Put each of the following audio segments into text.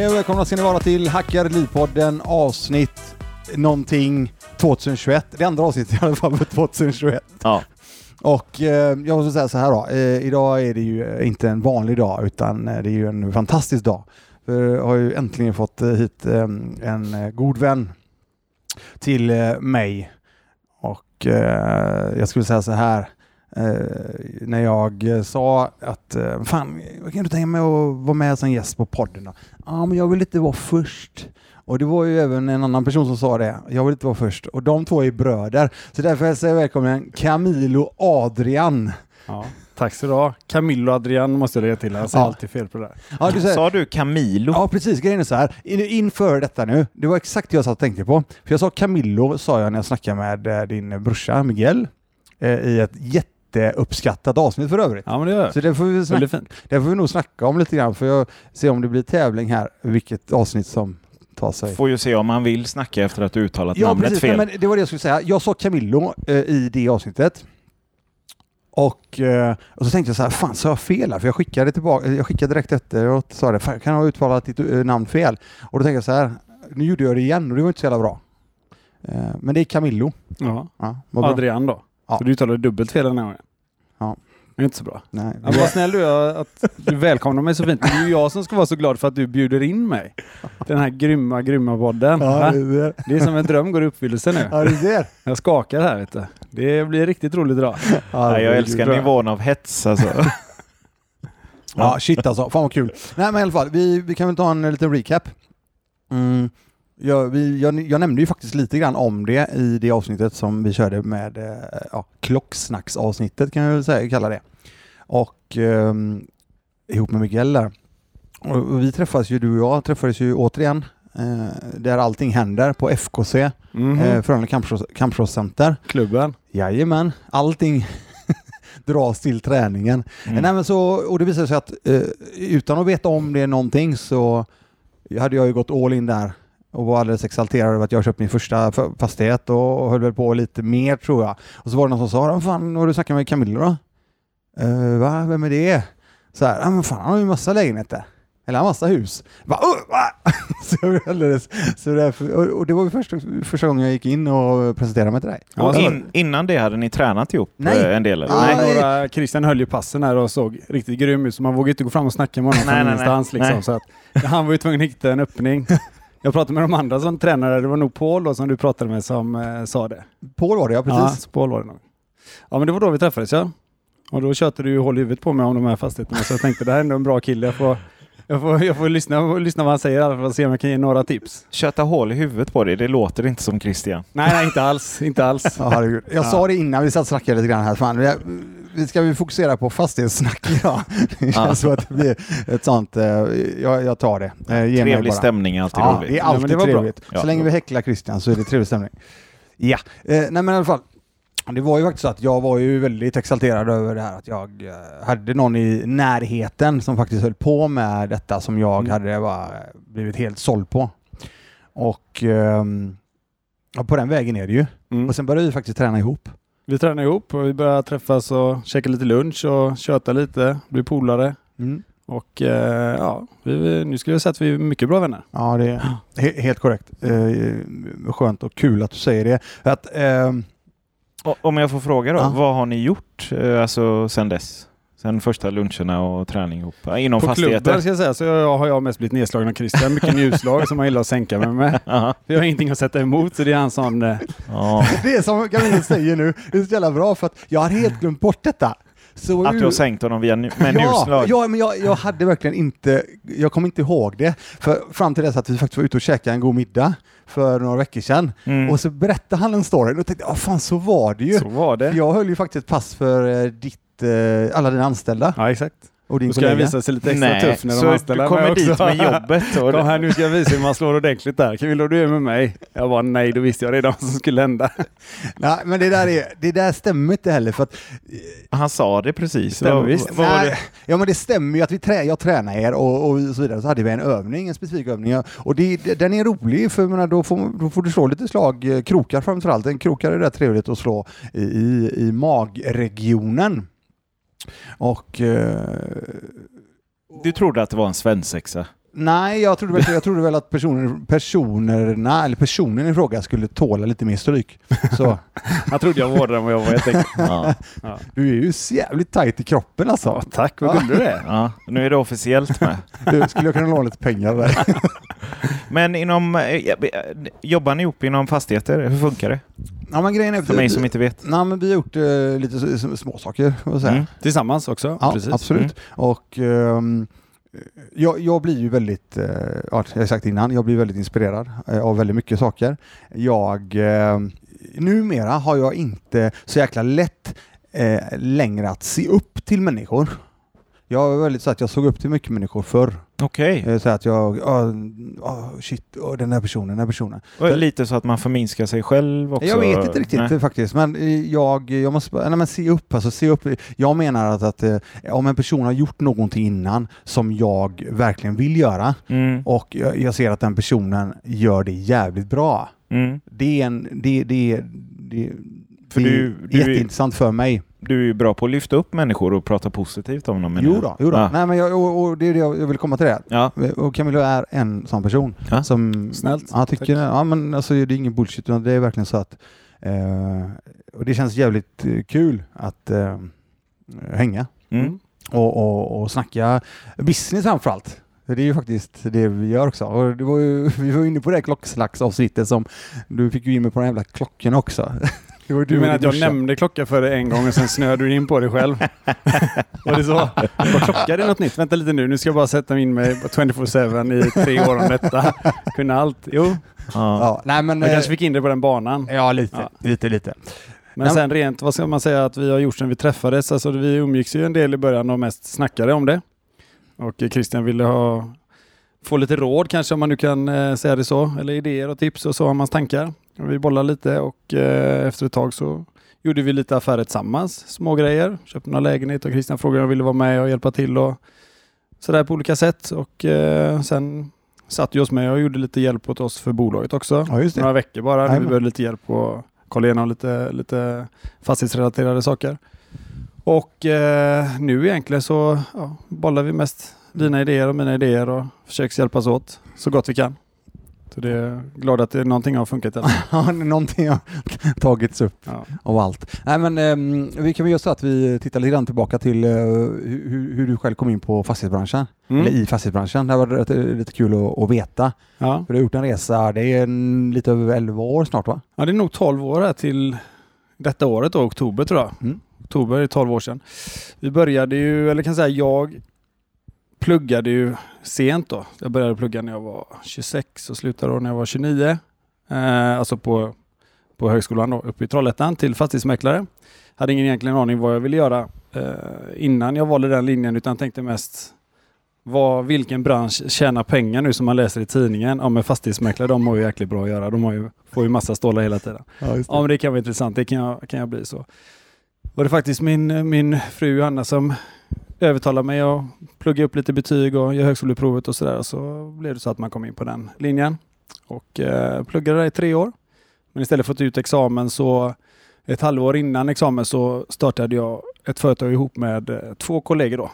Hej och välkomna ska ni vara till Hackar Livpodden avsnitt någonting 2021. Det andra avsnittet i alla fall för 2021. Ja. Och eh, jag måste säga så här då. Eh, idag är det ju eh, inte en vanlig dag utan eh, det är ju en fantastisk dag. För jag har ju äntligen fått eh, hit eh, en god vän till mig. Och jag skulle säga så här. Eh, när jag eh, sa att eh, fan, kan du tänka mig att vara med som gäst på podden? Ja, men jag vill inte vara först. Och det var ju även en annan person som sa det. Jag vill inte vara först. Och de två är bröder. Så därför hälsar jag välkommen Camilo Adrian. Ja, tack så du ha. Camillo Adrian måste jag lägga till. Jag säger Ja. alltid fel på det där. Ja, du säger, Sa du Camilo? Ja, precis. Grejen är så här. In, inför detta nu, det var exakt det jag satt och tänkte på. För jag sa Camillo, sa jag när jag snackade med din brorsa Miguel eh, i ett jätteuppskattat avsnitt för övrigt. Ja, men det gör. Så det får, vi snacka, det får vi nog snacka om lite grann för jag ser om det blir tävling här, vilket avsnitt som tar sig. Får ju se om man vill snacka efter att du uttalat Ja, namnet precis. fel. Nej, men det var det jag skulle säga. Jag sa Camillo eh, i det avsnittet. Och, eh, och så tänkte jag så här, fan sa jag fel här? För jag skickade tillbaka, jag skickade direkt efter och sa det, "Fan, kan jag ha uttalat ditt eh, namn fel? Och då tänkte jag så här, nu gjorde jag det igen och det var inte så jävla bra. Eh, men det är Camillo. Ja. Ja. Adrian då. Ja. Så du uttalade dubbelt fel den här gången. Ja. Det är inte så bra. Nej, Ja, vad snäll du är att du välkomnar mig så fint. Det är ju jag som ska vara så glad för att du bjuder in mig. Den här grymma, grymma podden. ja, det, det, Det är som en dröm går i uppfyllelse nu. ja, du ser. Jag skakar här vet du. Det blir riktigt roligt idag. Ja, Nej, jag älskar bra. nivån av hets alltså. Ja, shit alltså. Fan vad kul. Nej, men i alla fall, vi, vi kan väl ta en liten recap. Mm. Jag, vi, jag, jag nämnde ju faktiskt lite grann om det i det avsnittet som vi körde med eh, ja, klocksnacksavsnittet kan jag väl säga, kalla det. Och ehm, ihop med Miguel där. Och, vi träffades ju, du och jag träffades ju återigen eh, där allting händer på FKC, Mhm. eh, Frölunda Kampsports- Kampsportscenter. Klubben. Jajamän, allting dras till träningen. Mm. Nej, men så, och det visade sig att eh, utan att veta om det någonting så hade jag ju gått all in där och var alldeles exalterad över att jag köpt min första fastighet och, höll väl på lite mer tror jag. Och så var det någon som sa, "Vad fan har du snackat med Camillo då? Uh, va, vem är det? Så här, men fan han har ju massa lägenheter. Eller har massa hus. Va, "Åh, va? så jag blev alldeles, så därför, och, det var ju första, första gången jag gick in och presenterade mig till dig. Ja, in, innan det hade ni tränat ihop Nej. eh, en del? Eller? Ah, Nej. nej. Några, Christian höll ju passen här och såg riktigt grym ut så man vågade inte gå fram och snacka med honom Nej, från nej, ingenstans. nej. Liksom, Nej. så att, han var ju tvungen att hitta en öppning. Jag pratade med de andra som tränare, det var nog Paul då, som du pratade med som eh, sa det. Paul var det ja, Ja, precis. så Paul var det nog. Ja men det var då vi träffades ja. Och då tjötade du ju håll i huvudet på mig om de här fastigheterna så jag tänkte det här är ändå en bra kille. Jag får, jag får, jag får lyssna, jag får lyssna vad han säger i alla fall och se om jag kan ge några tips. Köta hål i huvudet på dig, det låter inte som Christian. Nej, nej inte alls. Inte alls. Ja, herregud. Jag sa det innan vi satt och snackade lite grann här. Fan, vi, vi ska vi fokusera på fastighetssnack idag. Det känns som att det blir ett sånt, eh, jag, jag tar det. Eh, ge mig Trevlig bara. stämning är alltid Ja, roligt. det är alltid det var bra. trevligt. Ja. Så länge vi häcklar Christian så är det trevlig stämning. Ja, eh, nej men i alla fall. Det var ju faktiskt så att jag var ju väldigt exalterad över det här att jag eh, hade någon i närheten som faktiskt höll på med detta som jag Mm. hade bara blivit helt såld på. Och ja, på den vägen är det ju. Mm. Och sen började vi faktiskt träna ihop. Vi tränar ihop och vi börjar träffas och käka lite lunch och köta lite, bli polare. Mm. Och eh, ja, vi, nu skulle jag säga att vi är mycket bra vänner. Ja, det är he- helt korrekt. Eh, skönt och kul att du säger det. Att, Och, om jag får fråga då, Ja. vad har ni gjort eh, alltså, sen dess? Sen första luncherna och träning ihop? Inom På fastigheter? klubben ska jag säga så jag, har jag mest blivit nedslagen av Christian. Mycket njurslag som han gillar att sänka mig med. Aha. Jag har ingenting att sätta emot så det är en sån... Eh, Ja. det är som Camilla säger nu, det är så jävla bra för att jag har helt glömt bort detta. Så Att du har sänkt honom via, med ja, njurslag? ja, men jag, jag hade verkligen inte, jag kommer inte ihåg det. För fram till dess att vi faktiskt var ute och käkade en god middag för några veckor sedan. Mm. Och så berättade han en story och då tänkte jag, fan så var det ju. så var det. Jag höll ju faktiskt ett pass för eh, ditt, eh, alla dina anställda Ja, exakt. och din Då ska jag kollega. visa sig lite extra Nej, tuff när de så anställer du kommer mig dit också. med jobbet? Och Kom här, nu ska jag visa hur man slår ordentligt där. Vill du är med mig? Jag bara nej, då visste jag redan vad som skulle hända. Nej, men det där, är, det där stämmer inte heller för att Han sa det precis. Stämmer Vad- visst. vad var Nej, det? Ja men det stämmer ju att vi trä, jag tränar er och, och så vidare. Så hade vi en övning, en specifik övning. Och det, den är rolig för jag menar, då, får, då får du slå lite slag, eh, krokar framförallt. En krokar är rätt trevligt att slå i, i, i magregionen. Och eh, Du trodde att det var en svensexa? Nej, jag trodde, väl, jag trodde väl att personer, personerna, eller personen i fråga skulle tåla lite mer stryk. Så Jag trodde jag var hårdare än vad jag var helt enkelt. Ja. Ja. du är ju så jävligt tajt i kroppen alltså. Ja, tack, vad gullig du. Ja, nu är det officiellt med. Du, skulle jag kunna låna lite pengar där? Men inom, eh, jobbar ni ihop inom fastigheter? Hur funkar det? Ja, men grejen är... För mig som inte vet. Nej, men vi har gjort eh, lite småsaker. Mm. Tillsammans också. Ja, precis. absolut. Mm. Och ehm, jag, jag blir ju väldigt, eh, ja, jag har sagt innan, jag blir väldigt inspirerad eh, av väldigt mycket saker. Jag, eh, numera har jag inte så jäkla lätt eh, längre att se upp till människor. Jag var väldigt så att jag såg upp till mycket människor förr. Okej. Eh, Så att jag, oh, oh, shit, oh, den här personen, den här personen. Och Lite så att man förminskar sig själv också? Jag vet inte riktigt Nej. faktiskt, men eh, jag, jag måste nej, men se upp. Alltså, se upp. Jag menar att, att eh, om en person har gjort någonting innan som jag verkligen vill göra Mm. och jag, jag ser att den personen gör det jävligt bra. Mm. Det är, en, det, det, det, För det du- är du är- jätteintressant för mig. Du är ju bra på att lyfta upp människor och prata positivt om dem. Jo då, jo då. Ja. Nej, men jag, och, och det är det jag jag vill komma till det. Ja. Och Camilla är en sån person Ja. som Snällt. Ja, tycker, ja, men alltså, det är ingen bullshit, utan det är verkligen så att eh, och det känns jävligt eh, kul att eh, hänga Mm. och, och, och snacka business framförallt. För Det är ju faktiskt det vi gör också. Och det var ju, vi var inne på det klockslagsavsnittet som du fick ju in mig på de jävla klockorna också. Du och menar att jag nämnde klocka för dig en gång och sen snöade du in på det själv? Var det så? Var klocka det något nytt? Vänta lite nu, nu ska jag bara sätta in mig på 24-7 i tre år om detta. Kunna allt. Jo, Ja. Ja, nej men... jag eh, kanske fick in det på den banan. Ja, lite, Ja. lite, lite. Men Nej, sen rent, vad ska man säga att vi har gjort sedan vi träffades? Alltså vi umgicks ju en del i början och mest snackade om det. Och eh, Christian ville ha, få lite råd kanske om man nu kan eh, säga det så. Eller idéer och tips och så om hans tankar. Vi bollade lite och eh, efter ett tag så gjorde vi lite affärer tillsammans. Små grejer. Köpte några lägenhet och Christian frågade om jag ville vara med och hjälpa till och sådär på olika sätt. Och eh, sen satt ju oss med och gjorde lite hjälp åt oss för bolaget också. Ja. Några veckor bara. när Vi behövde lite hjälp och kolla igenom lite, lite fastighetsrelaterade saker. Och eh, nu egentligen så ja, bollar vi mest dina idéer och mina idéer och försöker hjälpas åt så gott vi kan. Så det är glad att det, någonting har funkat. Ja, någonting har tagits upp. Ja. av allt. Nej, men, ehm, vi kan väl göra så att vi tittar lite grann tillbaka till eh, hur, hur du själv kom in på fastighetsbranschen. Eller Mm. i fastighetsbranschen. Det var rätt, lite kul att, att veta. Ja. För du har gjort en resa, det är en, lite över 11 år snart va? ja, det är nog 12 år här till detta året då, oktober tror jag. Mm. Oktober är 12 år sedan. Vi började ju, eller kan säga jag pluggade ju sent då. Jag började plugga när jag var 26 och slutade då när jag var 29. Eh, alltså på, på högskolan då, uppe i Trollhättan till fastighetsmäklare. Hade ingen egentligen aning vad jag ville göra eh, innan jag valde den linjen utan tänkte mest vad, vilken bransch tjänar pengar nu som man läser i tidningen? Ja men fastighetsmäklare de har ju jäkligt bra att göra. De har ju, får ju massa stålar hela tiden. Ja, just Ja men det kan vara intressant, det kan jag, kan jag bli så. Var det faktiskt min, min fru Johanna som övertalade mig att plugga upp lite betyg och göra högskoleprovet och sådär. Så blev det så att man kom in på den linjen. Och eh, pluggade där i tre år. Men istället för att ta ut examen så ett halvår innan examen så startade jag ett företag ihop med eh, två kollegor då.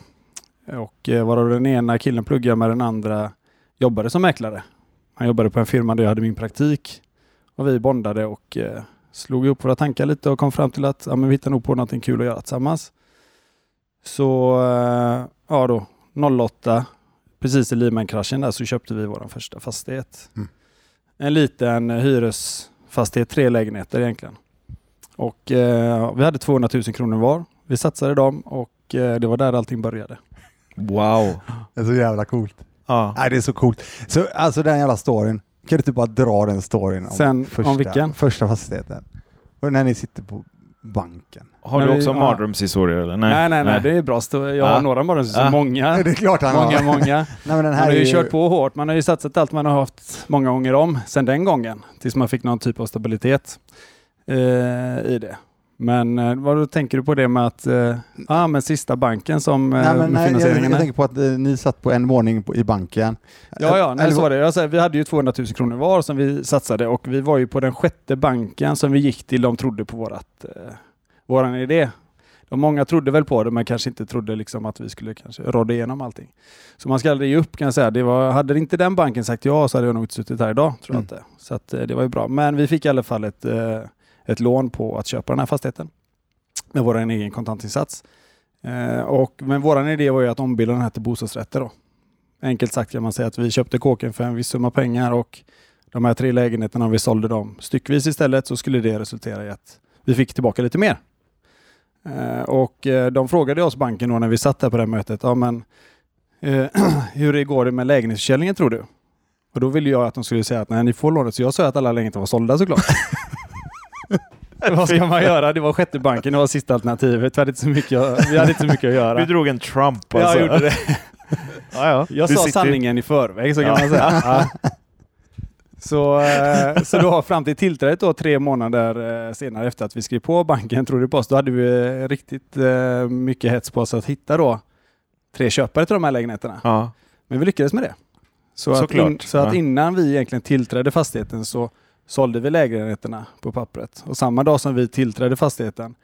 Och eh, varav den ena killen pluggade med den andra jobbade som mäklare. Han jobbade på en firma där jag hade min praktik och vi bondade och eh, slog ihop våra tankar lite och kom fram till att ja, men vi hittar nog på någonting kul att göra tillsammans. Så eh, ja då, 08, precis i Lehman-kraschen där så köpte vi vår första fastighet. Mm. En liten hyresfastighet, tre lägenheter egentligen. Och eh, vi hade 200 000 kronor var. Vi satsade dem och eh, det var där allting började. Wow. Det är så jävla coolt. Ja. Nej, det är så coolt. Så, alltså den jävla storyn. Kan du inte bara dra den storyn om, Sen, om första, vilken? första fastigheten? Och när ni sitter på banken. Har du också mardrömshistorier eller? Nej, nej, nej, det är bra. Jag har Ja. några så Ja. många. Det är klart han Många, har. många. Nej, men den Man här har ju ju kört på hårt. Man har ju satsat allt man har haft många gånger om sedan den gången. Tills man fick någon typ av stabilitet eh, i det. Men eh, vad tänker du på det med att, eh, ah, men sista banken som eh, Nej, men nej, jag, finansieringen? jag tänker på att eh, ni satt på en våning på, i banken. Ja, ja, nej, så var det. Jag säger, vi hade ju 200 000 kronor var som vi satsade och vi var ju på den sjätte banken som vi gick till. De trodde på vårat, eh, våran idé. de många trodde väl på det men kanske inte trodde liksom att vi skulle kanske råda igenom allting. Så man ska aldrig ge upp kan jag säga. Det var, hade inte den banken sagt ja så hade jag nog inte suttit här idag. Tror jag Mm. inte. Så att, eh, det var ju bra. Men vi fick i alla fall ett, eh, ett lån på att köpa den här fastigheten med vår egen kontantinsats. Eh, och, men vår idé var ju att ombilda den här till bostadsrätter. Då. Enkelt sagt kan man säga att vi köpte kåken för en viss summa pengar och de här tre lägenheterna, om vi sålde dem styckvis istället så skulle det resultera i att vi fick tillbaka lite mer. Eh, och eh, de frågade oss banken då när vi satt där på det här mötet, ja men eh, hur går det med lägenhetsförsäljningen tror du? Och då ville jag att de skulle säga att nej, ni får lånet. Så jag sa att alla lägenheter var sålda såklart. Vad ska man göra? Det var sjätte banken, det var sista alternativet. Vi hade inte så mycket, vi hade inte så mycket att göra. Du drog en Trump Jag alltså. gjorde det. Ja, ja. Jag Du sa sitter- sanningen i förväg så kan Ja. man säga. Ja. Så, eh, så då fram till tillträdet då, tre månader eh, senare efter att vi skrev på banken, tror du på oss, då hade vi eh, riktigt mycket hets på oss att hitta då tre köpare till de här lägenheterna. Ja. Men vi lyckades med det. Så, att, Såklart. in, så att innan vi egentligen tillträdde fastigheten så sålde vi lägenheterna på pappret. Och samma dag som vi tillträdde fastigheten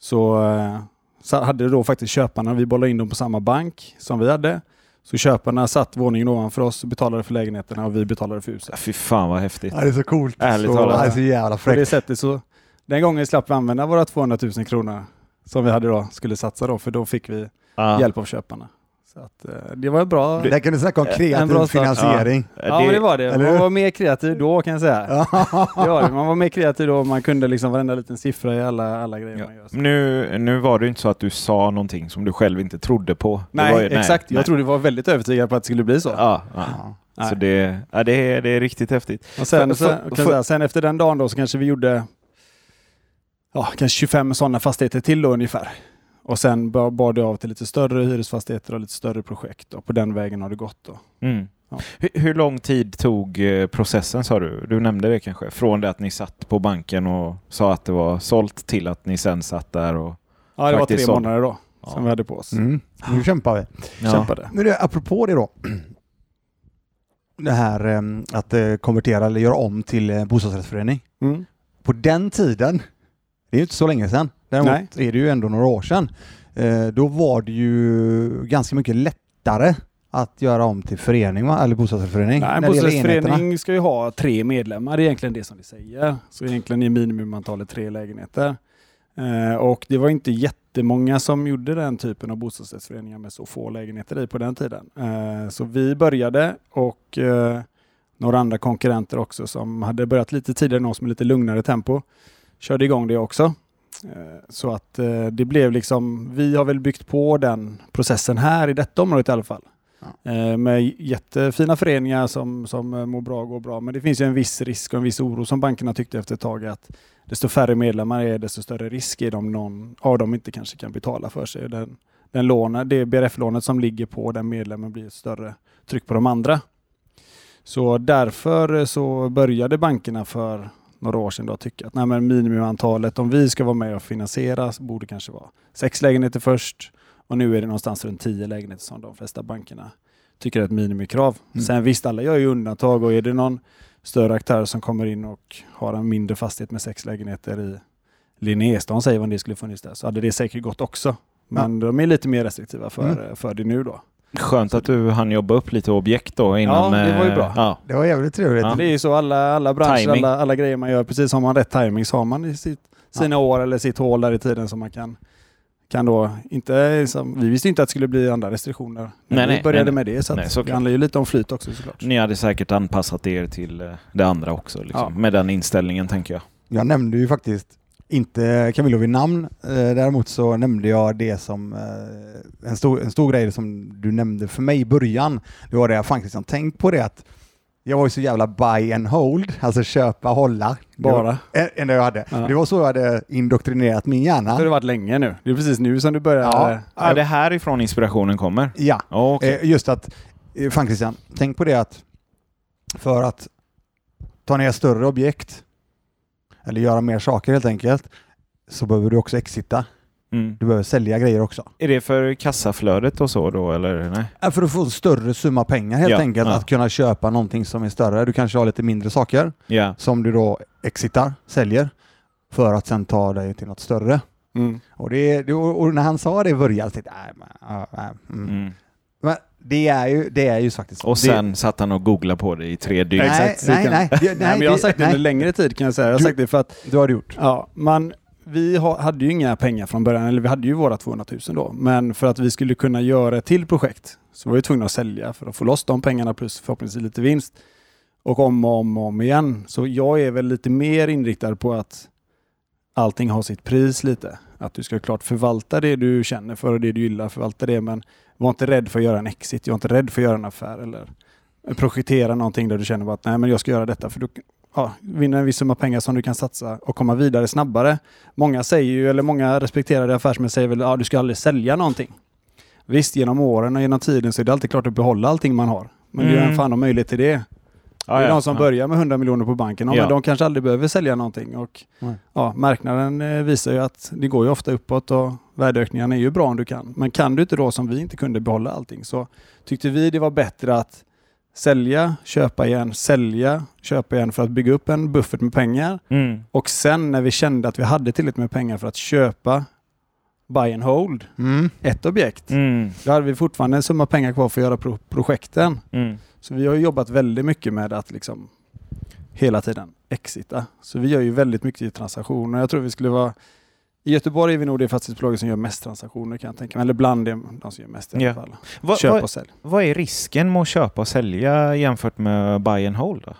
så, eh, så hade då faktiskt köparna, vi bollade in dem på samma bank som vi hade. Så köparna satt våningen ovanför oss och betalade för lägenheterna och vi betalade för huset. Fy fan vad häftigt. Ja, det är så coolt. Ärligt så, talat. Det är så jävla På det fräckt. sättet så, den gången slapp vi använda våra 200 000 kronor som vi hade då, skulle satsa då, för då fick vi Ja. hjälp av köparna. Så att, eh, det var bra. Där kan du snacka om En kreativ finansiering. Ja, men det var det. eller Man var mer kreativ då kan jag säga. Det var det. Man var mer kreativ då och man kunde liksom varenda liten siffra i alla, alla grejer Ja. man gör. Så. Nu, nu var det ju inte så att du sa någonting som du själv inte trodde på. Det Nej, var ju, exakt. Jag nej. trodde du var väldigt övertygad på att det skulle bli så. Ja, ja. Ja. Så det, ja, det, är, det är riktigt häftigt. Och sen, För- så, för- kan jag för- säga, sen efter den dagen då så kanske vi gjorde ja, kanske 25 sådana fastigheter till då ungefär. Och sen bar bar det av till lite större hyresfastigheter och lite större projekt. Och på den vägen har det gått. Då. Mm. Ja. Hur, hur lång tid tog eh, processen sa du? Du nämnde det kanske. Från det att ni satt på banken och sa att det var sålt till att ni sen satt där och Ja, det var tre månader då Ja. som vi hade på oss. Mm. Nu kämpar vi. Ja. Kämpade. Men det, apropå det då. Det här eh, att eh, konvertera eller göra om till bostadsrättsförening. Mm. På den tiden, det är ju inte så länge sedan, däremot Nej. är det ju ändå några år sedan. Eh, då var det ju ganska mycket lättare att göra om till förening, eller bostadsrättsförening. Nej, en bostadsrättsförening ska ju ha tre medlemmar, det är egentligen det som det säger. Så egentligen är minimumantalet tre lägenheter. Eh, och det var inte jättemånga som gjorde den typen av bostadsrättsföreningar med så få lägenheter i på den tiden. Eh, så vi började och eh, några andra konkurrenter också som hade börjat lite tidigare än oss med lite lugnare tempo körde igång det också. Eh, Så att eh, det blev liksom, vi har väl byggt på den processen här i detta området i alla fall. Eh, Med jättefina föreningar som, som mår bra och går bra. Men det finns ju en viss risk och en viss oro som bankerna tyckte efter ett tag att desto färre medlemmar är desto större risk är det om någon av dem inte kanske kan betala för sig. Den, den lånet, det BRF-lånet som ligger på den medlemmen blir ett större tryck på de andra. Så därför så började bankerna för några år sedan då tycka att nej men minimumantalet, om vi ska vara med och finansiera, borde kanske vara sex lägenheter först. Och nu är det någonstans runt tio lägenheter som de flesta bankerna tycker är ett minimikrav. Mm. Sen visst, alla gör ju undantag och är det någon större aktör som kommer in och har en mindre fastighet med sex lägenheter i Linnéstan, säger man det skulle funnits där, så hade det säkert gått också. Men de är lite mer restriktiva för, för det nu då. Skönt att du hann jobba upp lite objekt då innan. Ja, det var ju eh, bra. Ja. Det var jävligt trevligt. Ja. Det är ju så alla, alla branscher, alla, alla grejer man gör, precis har man rätt timing så har man i sitt, sina år eller sitt hål där i tiden som man kan kan då inte, som, vi visste inte att det skulle bli andra restriktioner när Nej, vi nej, började nej, med det. Så nej, det handlar ju lite om flyt också såklart. Ni hade säkert anpassat er till eh, det andra också. Liksom. Ja. Med den inställningen tänker jag. Jag nämnde ju faktiskt inte Camillo vid namn. Eh, däremot så nämnde jag det som eh, en, stor, en stor grej som du nämnde för mig i början. Det var det jag faktiskt har tänkt på det att jag var ju så jävla buy and hold, alltså köpa, hålla. Bara. en- enda jag hade. Ja. Det var så jag hade indoktrinerat min hjärna. Det har det varit länge nu. Det är precis nu som du börjar... Ja. Är det härifrån inspirationen kommer? Ja, okej. eh, just att, eh, fan Christian, tänk på det att för att ta ner större objekt eller göra mer saker helt enkelt så behöver du också exita. Mm. Du behöver sälja grejer också. Är det för kassaflödet och så då eller? Nej? För att få en större summa pengar helt Ja, enkelt. ja. Att kunna köpa någonting som är större. Du kanske har lite mindre saker Ja. som du då exitar, säljer för att sen ta dig till något större. Mm. Och, det, och när han sa det i början, så tänkte nej, ja, nej, mm. Mm. men det är ju, det är ju faktiskt så. Och Det- sen satt han och googlade på det i tre dygn. Nej, nej, nej, det- nej, Nej, men jag har det- sagt det under längre tid kan jag säga. Jag har Du- sagt det för att Du har det gjort. ja, man, vi ha, hade ju inga pengar från början, eller vi hade ju våra 200 000 då. Men för att vi skulle kunna göra ett till projekt så var vi tvungna att sälja för att få loss de pengarna plus förhoppningsvis lite vinst. Och om och om och om igen. Så jag är väl lite mer inriktad på att allting har sitt pris lite. Att du ska klart förvalta det du känner för och det du gillar, förvalta det. Men var inte rädd för att göra en exit. Jag är inte rädd för att göra en affär eller projektera någonting där du känner att nej men jag ska göra detta för du ja, vinner en viss summa pengar som du kan satsa och komma vidare snabbare. Många säger ju, eller många respekterade affärsmän säger väl att ja, du ska aldrig sälja någonting. Visst, genom åren och genom tiden så är det alltid klart att behålla allting man har. Men det är Mm. en fan om möjlighet till det. Ja, det är ja, de som ja. börjar med 100 miljoner på banken. Ja, Ja. men de kanske aldrig behöver sälja någonting. Och, Nej. ja, marknaden eh, visar ju att det går ju ofta uppåt och värdeökningarna är ju bra om du kan. Men kan du inte då som vi inte kunde behålla allting så tyckte vi det var bättre att sälja, köpa igen, sälja, köpa igen för att bygga upp en buffert med pengar. Mm. Och sen när vi kände att vi hade tillräckligt med pengar för att köpa buy and hold, Mm. ett objekt. Mm. Då hade vi fortfarande en summa pengar kvar för att göra pro- projekten. Mm. Så vi har jobbat väldigt mycket med att liksom hela tiden exita. Så vi gör ju väldigt mycket i transaktioner. Jag tror vi skulle vara i Göteborg är vi nog det fastighetsbolaget som gör mest transaktioner kan jag tänka mig. Eller bland dem, de som gör mest i alla Ja. fall. Vad, Köp vad, och sälj. vad är risken med att köpa och sälja jämfört med buy and hold? Då?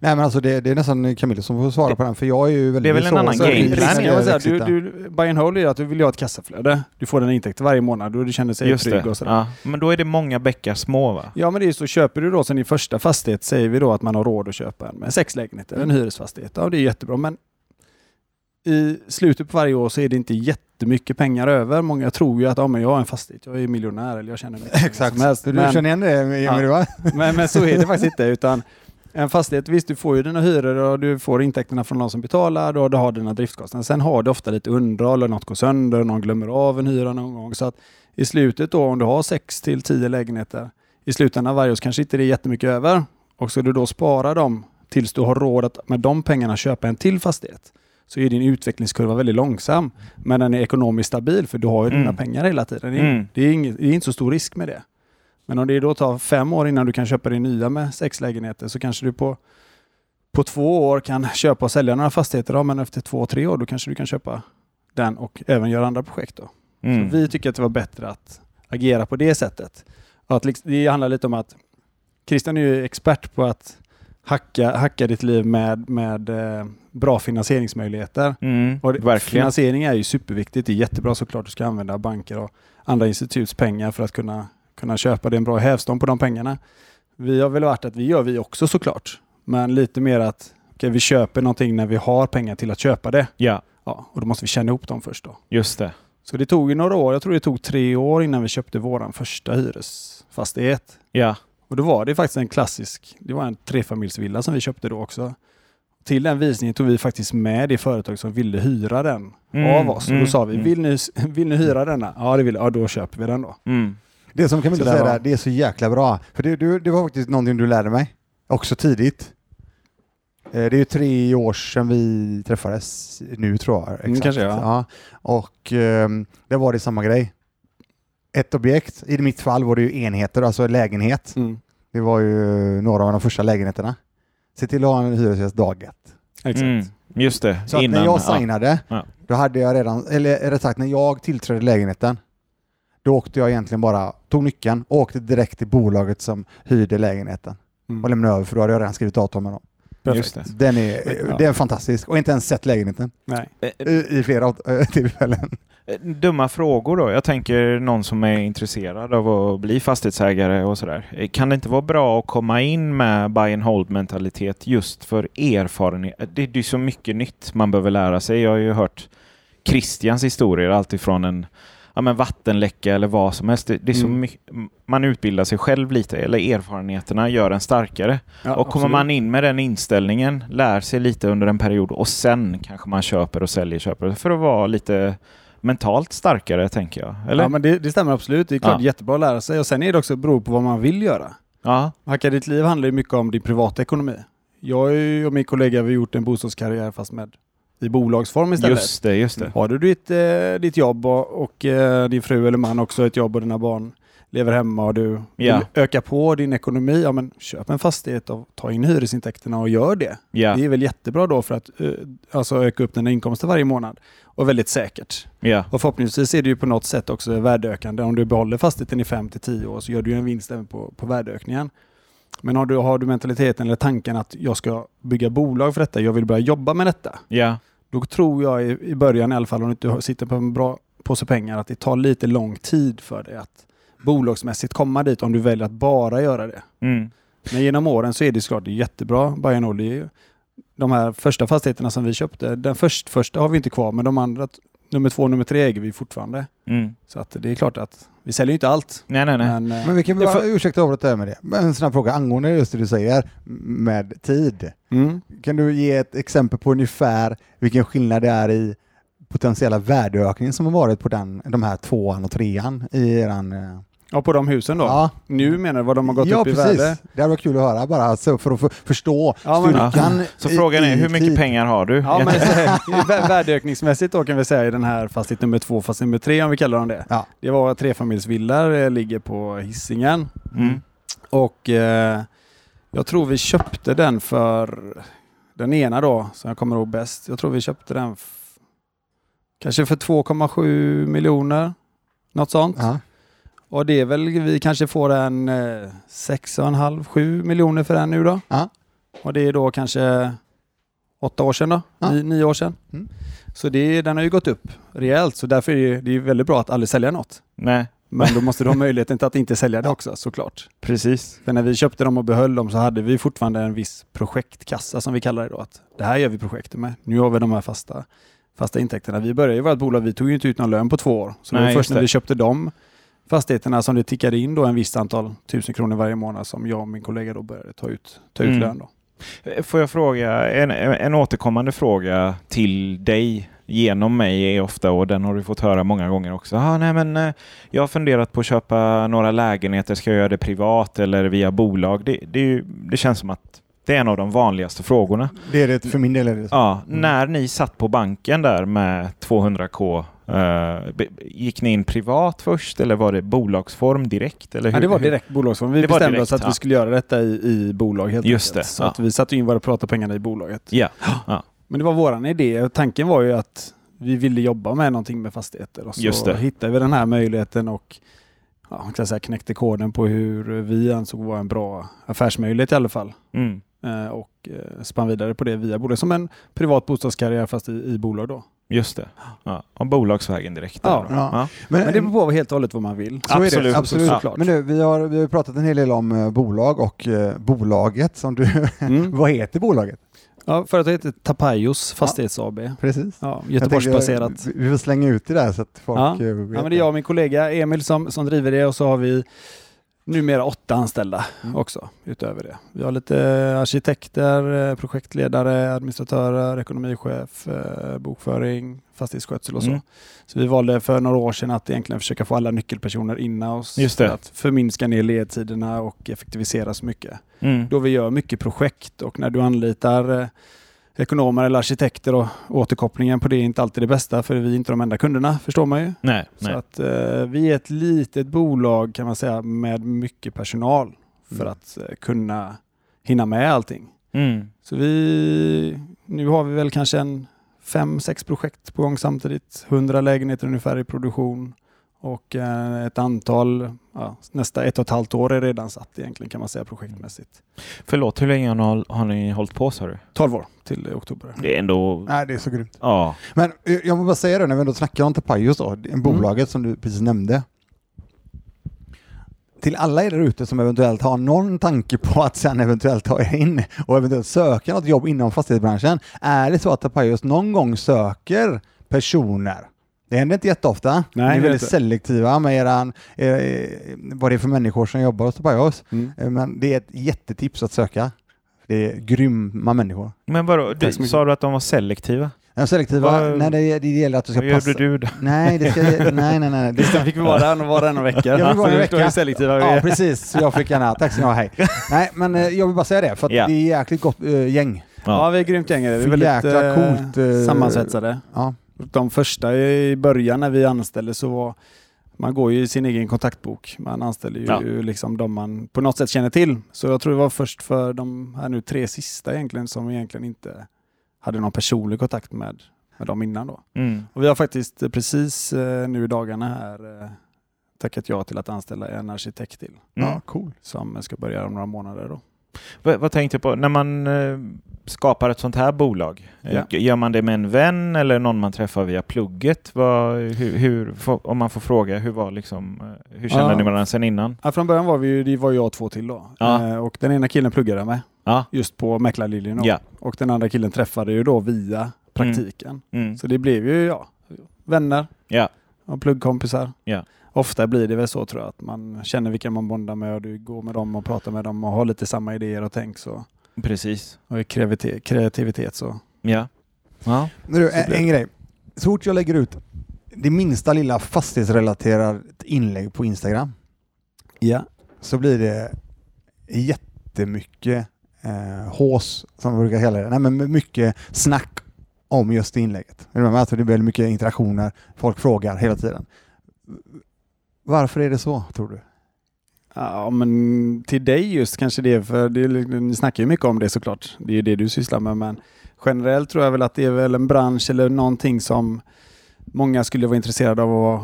Nej men alltså det, det är nästan Camille som får svara Det- på den för jag är ju väldigt det är väl en så- annan gameplan, du, du, buy and hold är att du vill ha ett kassaflöde. Du får den intäkt varje månad och du känner sig Just trygg det. och sådär. Ja. Men då är det många bäckar små va? Ja men det är ju så, köper du då sen din första fastighet säger vi då att man har råd att köpa en med sex lägenheter, en hyresfastighet. Ja det är jättebra men i slutet på varje år så är det inte jättemycket pengar över. Många tror ju att ja, men jag har en fastighet, jag är miljonär eller jag mycket pengar Exakt. som helst. Du Men, känner igen det Emil Ja. men, men så är det faktiskt inte utan en fastighet, visst du får ju dina hyror och du får intäkterna från de som betalar och du har dina driftskostnader. Sen har du ofta lite underhåll och något går sönder, någon glömmer av en hyra någon gång. Så att i slutet då om du har 6 till 10 lägenheter i slutändan varje år så kanske inte det är jättemycket över. Och så du då sparar dem tills du har råd att med de pengarna köpa en till fastighet. Så är din utvecklingskurva väldigt långsam. Men den är ekonomiskt stabil för du har ju dina Mm. pengar hela tiden. Det är, Mm. det, är inget, det är inte så stor risk med det. Men om det då tar fem år innan du kan köpa din nya med sex lägenheter så kanske du på, på två år kan köpa och sälja några fastigheter. Ja, men efter två, tre år då kanske du kan köpa den och även göra andra projekt. Då. Mm. Så vi tycker att det var bättre att agera på det sättet. Att liksom- det handlar lite om att Christian är ju expert på att hacka, hacka ditt liv med, med eh, bra finansieringsmöjligheter. Mm. Och det. Finansiering är ju superviktigt. Det är jättebra såklart. Du ska använda banker och andra instituts pengar för att kunna, kunna köpa. Det en bra hävstång på de pengarna. Vi har väl varit att vi gör vi också såklart. Men lite mer att okej, vi köper någonting när vi har pengar till att köpa det. Ja, Ja, och då måste vi tjäna ihop dem först då. just det. Så det tog ju några år. Jag tror det tog tre år innan vi köpte våran första hyresfastighet. Ja. Och då var det faktiskt en klassisk, det var en trefamiljsvilla som vi köpte då också. Till den visningen tog vi faktiskt med det företag som ville hyra den Mm, av oss. Och mm, då sa vi, mm. vill ni, vill ni hyra denna? Ja, det vill Ja, då köper vi den då. Mm. Det som Camilla Så där säger var- där, det är så jäkla bra. För det, du, det var faktiskt någonting du lärde mig, också tidigt. Eh, Det är ju tre år sedan vi träffades nu tror jag. Exakt. kanske, ja. Och ehm, det var det samma grej. Ett objekt, i mitt fall var det ju enheter, alltså lägenhet. Mm. Det var ju några av de första lägenheterna. Se till att ha en hyresgäst dag ett. Exakt. Mm. Just det. Så att när jag signade, Ja. då hade jag redan, eller rätt sagt när jag tillträdde lägenheten, då åkte jag egentligen bara, tog nyckeln och åkte direkt till bolaget som hyrde lägenheten Mm. och lämnade över för då hade jag redan skrivit avtal med dem. Just det. Den är, Ja. den är fantastisk och inte ens sett lägenheten Nej. Eh, i, i flera äh, tillfällen. eh, Dumma frågor då. Jag tänker någon som är intresserad av att bli fastighetsägare och sådär. Eh, Kan det inte vara bra att komma in med buy and hold mentalitet just för erfarenhet? Det det är ju så mycket nytt man behöver lära sig. Jag har ju hört Christians historier, alltifrån en ja, men vattenläcka eller vad som helst. Det, det är så Mm. mycket, man utbildar sig själv lite, eller erfarenheterna gör en starkare. Ja, och kommer absolut. man in med den inställningen, lär sig lite under en period och sen kanske man köper och säljer, köper för att vara lite mentalt starkare, tänker jag. Eller? Ja, men det, det stämmer absolut. Det är klart Ja. jättebra att lära sig. Och sen är det också beror på vad man vill göra. ja. Hacka ditt liv handlar ju mycket om din privata ekonomi. Jag och min kollega har gjort en bostadskarriär fast med i bolagsform istället. Just det, just det. Har du ditt, eh, ditt jobb och, och eh, din fru eller man också ett jobb och dina barn lever hemma och du Ja. vill öka på din ekonomi, ja men köp en fastighet och ta in hyresintäkterna och gör det. Ja, Det är väl jättebra då för att eh, alltså öka upp dina inkomster varje månad och väldigt säkert. ja, Och förhoppningsvis är det ju på något sätt också värdeökande. Om du behåller fastigheten i 5 till 10 år så gör du en vinst även på, på värdeökningen. Men har du, har du mentaliteten eller tanken att jag ska bygga bolag för detta, jag vill börja jobba med detta. ja, Då tror jag i, i början i alla fall, om du inte sitter på en bra påse pengar, att det tar lite lång tid för dig att bolagsmässigt komma dit om du väljer att bara göra det. mm. Men genom åren så är det såklart det är jättebra. Bayern de här första fastigheterna som vi köpte, den först, första har vi inte kvar, men de andra, nummer två och nummer tre äger vi fortfarande. Mm. Så att det är klart att vi säljer inte allt. Nej, nej, nej. Men, eh, Men vi kan bara, får- ursäkta avbrott där med det. Men en snabb fråga angående just det du säger med tid. mm. Kan du ge ett exempel på ungefär vilken skillnad det är i potentiella värdeökning som har varit på den, de här tvåan och trean i eran... Ja, på de husen då. Ja, Nu menar du vad de har gått ja upp i precis. värde? Det hade varit kul att höra bara alltså, för att förstå Ja, men- styrkan. Så i- frågan är, i hur mycket tid. pengar har du? Ja, men så värdeökningsmässigt då kan vi säga i den här fastighet nummer två, fast nummer tre om vi kallar dem det. Ja. Det var trefamiljsvillor, eh, ligger på Hisingen. Mm. Och eh, jag tror vi köpte den för den ena då, som jag kommer ihåg bäst. Jag tror vi köpte den kanske för 2,7 miljoner. Något sånt. Ja. Och det är väl, vi kanske får en eh, 6,5-7 miljoner för den nu då. Ja. Och det är då kanske åtta år sedan då, Ja. Ni, nio år sedan. Mm. Så det, den har ju gått upp rejält, så därför är det, det är väldigt bra att aldrig sälja något. Nej, Men då måste du ha möjligheten till att inte sälja det också såklart. precis. För när vi köpte dem och behöll dem så hade vi fortfarande en viss projektkassa som vi kallar det då. Att det här gör vi projektet med. Nu har vi de här fasta, fasta intäkterna. Vi började ju vårt bolag, vi tog ju inte ut någon lön på två år. Så det Nej, var just först när det. vi köpte de fastigheterna som det tickade in då en visst antal tusen kronor varje månad som jag och min kollega då började ta ut, ta ut Mm. lön då. Eh, Får jag fråga, en, en återkommande fråga till dig genom mig är ofta, och den har du fått höra många gånger också. Ah, nej, men, eh, jag har funderat på att köpa några lägenheter, ska jag göra det privat eller via bolag? Det, det, det känns som att det är en av de vanligaste frågorna. Det är det för min del. Är det så. Ja, Mm. När ni satt på banken där med 200k, eh, be- gick ni in privat först eller var det bolagsform direkt? Eller hur, Ja, det var direkt bolagsform. Vi Det bestämde direkt, oss att ja. vi skulle göra detta i, i bolag helt Just enkelt. det, Så ja. att vi satte in våra prata-pengarna i bolaget. Ja, ja. Men det var våran idé. Tanken var ju att vi ville jobba med någonting med fastigheter och så Just det. hittade vi den här möjligheten och ja, man kan säga knäckte koden på hur vi ansåg vara en bra affärsmöjlighet i alla fall. Mm. Eh, och eh, spann vidare på det via bolag som en privat bostadskarriär fast i, i bolag då. Just det. Ja. Och bolagsvägen direkt. Ja. då. Ja. Men det beror på helt och hållet vad man vill. Så är Absolut. det, absolut. Såklart. Men nu, vi har, vi har pratat en hel del om eh, bolag och eh, bolaget som du... Mm. Vad heter bolaget? Ja, företaget heter Tapajos Fastighets AB. Precis. Ja, Göteborgsbaserat. tänker, Vi får slänga ut det där så att folk Ja. vet. Ja, men det är jag och min kollega Emil som, som driver det och så har vi numera åtta anställda Mm. också utöver det. Vi har lite arkitekter, eh, projektledare, administratörer, ekonomichef, eh, bokföring, fastighetsskötsel och så. Mm. Så vi valde för några år sedan att egentligen försöka få alla nyckelpersoner innan oss Just det. för att förminska ner ledtiderna och effektivisera så mycket. Mm. Då vi gör mycket projekt och när du anlitar eh, ekonomer eller arkitekter och återkopplingen på det är inte alltid det bästa för vi är inte de enda kunderna förstår man ju. Nej, Så nej. att eh, vi är ett litet bolag kan man säga med mycket personal för Mm. att eh, kunna hinna med allting. Mm. Så vi, nu har vi väl kanske en fem, sex projekt på gång samtidigt. 100 lägenheter ungefär i produktion och eh, ett antal, ja, nästa ett och ett halvt år är redan satt egentligen kan man säga projektmässigt. Förlåt, hur länge har, har ni hållit på sa du? 12 år till oktober. Det är ändå... Nej, det är så grymt. Ja. Men eh, jag måste bara säga det när vi ändå snackar om Tapajos då, Mm. bolaget som du precis nämnde. Till alla er där ute som eventuellt har någon tanke på att sen eventuellt ta er in och eventuellt söka något jobb inom fastighetsbranschen. Är det så att Tapajos någon gång söker personer? Det händer inte jätteofta. Nej, Ni är väldigt inte. selektiva med eran, eh, vad det är för människor som jobbar hos Tapajos. Mm. Eh, Men det är ett jättetips att söka. Det är grymma människor. Men vadå, du, sa du att de var selektiva? De selektiva, Vad- när det, det gäller att du ska Vad passa. gjorde du då? Nej, det ska, nej, nej, nej. nej. Det Sen fick vi vara där och vara där några veckor. Jag vill vara en vecka. hur selektiva vi Ja, precis. Jag fick gärna. Tack så mycket, hej. Nej, men eh, jag vill bara säga det, för Ja. det är jäkligt gott eh, gäng. Ja, vi är grymt gäng. är det. Vi är väldigt eh, coolt, eh, sammansvetsade. Ja. De första i början när vi anställde så var man går ju i sin egen kontaktbok. Man anställer ju Ja. liksom de man på något sätt känner till. Så jag tror det var först för de här nu tre sista egentligen som vi egentligen inte hade någon personlig kontakt med, med dem innan då. Mm. Och vi har faktiskt precis eh, nu i dagarna här eh, tackat ja till att anställa en arkitekt till Mm. ja, cool. som ska börja om några månader då. Vad, vad tänkte du på när man eh, skapar ett sånt här bolag? Eh, Ja. Gör man det med en vän eller någon man träffar via plugget? Vad, hur, hur, om man får fråga, hur var liksom, eh, hur kände Ja. ni varandra sen innan? Ja, från början var vi det var jag och två till då. Ja. Och den ena killen pluggade med just på Mäklarlinjen. Ja. Och den andra killen träffade ju då via praktiken. Mm. Så det blev ju ja, vänner och pluggkompisar. Ofta blir det väl så tror jag, att man känner vilka man bondar med och du går med dem och pratar med dem och har lite samma idéer och tänk så. Precis. Och i kreativitet, kreativitet så. Ja. ja. Men du, Så en, en grej. Så fort jag lägger ut det minsta lilla fastighetsrelaterat inlägg på Instagram Ja. så blir det jättemycket eh, hås, som vi brukar kalla det. Nej, men mycket snack om just det inlägget. Alltså det blir väldigt mycket interaktioner, folk frågar hela tiden. Varför är det så, tror du? Ja, men till dig just kanske det, för det, ni snackar ju mycket om det såklart. Det är ju det du sysslar med, men generellt tror jag väl att det är väl en bransch eller någonting som många skulle vara intresserade av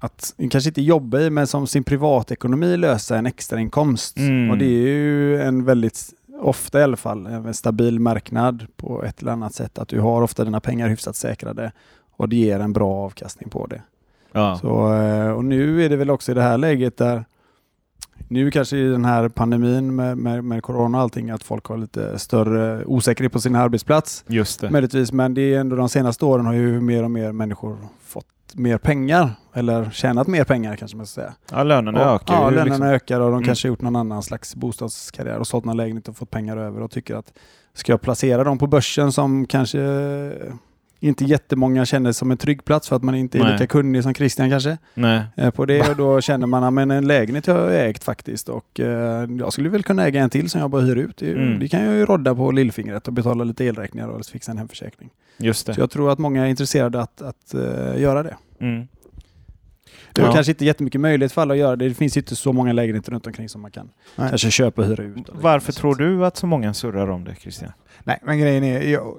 att, att kanske inte jobba i, men som sin privatekonomi lösa en extra inkomst. Mm. Och det är ju en väldigt, ofta i alla fall, en stabil marknad på ett eller annat sätt. Att du har ofta dina pengar hyfsat säkrade och det ger en bra avkastning på det. Ja. Så, eh, och nu är det väl också i det här läget där nu kanske i den här pandemin med, med, med corona och allting att folk har lite större osäkerhet på sin arbetsplats. Just det. Möjligtvis, men det är ändå de senaste åren har ju mer och mer människor fått mer pengar eller tjänat mer pengar kanske man ska säga. Ja, lönerna Och- ökar Ja, lönerna liksom. ökar och de Mm. kanske gjort någon annan slags bostadskarriär och sålt någon lägenhet och fått pengar över och tycker att ska jag placera dem på börsen som kanske inte jättemånga känner som en trygg plats för att man inte är Nej. lika kunnig som Christian kanske Nej. eh, på det och då känner man att en lägenhet har jag ägt faktiskt och eh, jag skulle väl kunna äga en till som jag bara hyr ut. Det, Mm. det kan jag ju rodda på lillfingret och betala lite elräkningar och fixa en hemförsäkring. Just Så det. jag tror att många är intresserade att, att eh, göra det. Mm. Det är Ja. kanske inte jättemycket möjlighet för alla att göra det. Det finns ju inte så många lägenheter runt omkring som man kan Nej. kanske köpa och hyra ut. Varför tror du att så många surrar om det, Christian? Nej, men grejen är, jag,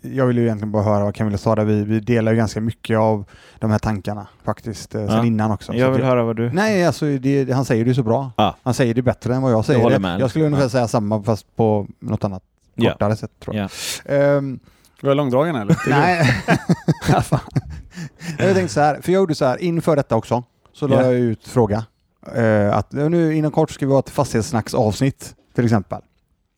jag vill ju egentligen bara höra vad Camilla sa där. Vi, vi delar ju ganska mycket av de här tankarna faktiskt, eh, sen Ja. innan också. Så Jag vill det, höra vad du... Nej, alltså det, han säger det så bra. Ja. Han säger det bättre än vad jag säger håller det. med. Jag skulle ungefär Ja. säga samma fast på något annat Ja. kortare sätt tror jag. Ja. Ehm, Var jag långdragen eller? nej. jag tänkte så här, för jag gjorde så här inför detta också, så la Ja. jag ut fråga. Eh, att nu inom kort ska vi ha ett fastighetssnacksavsnitt till exempel.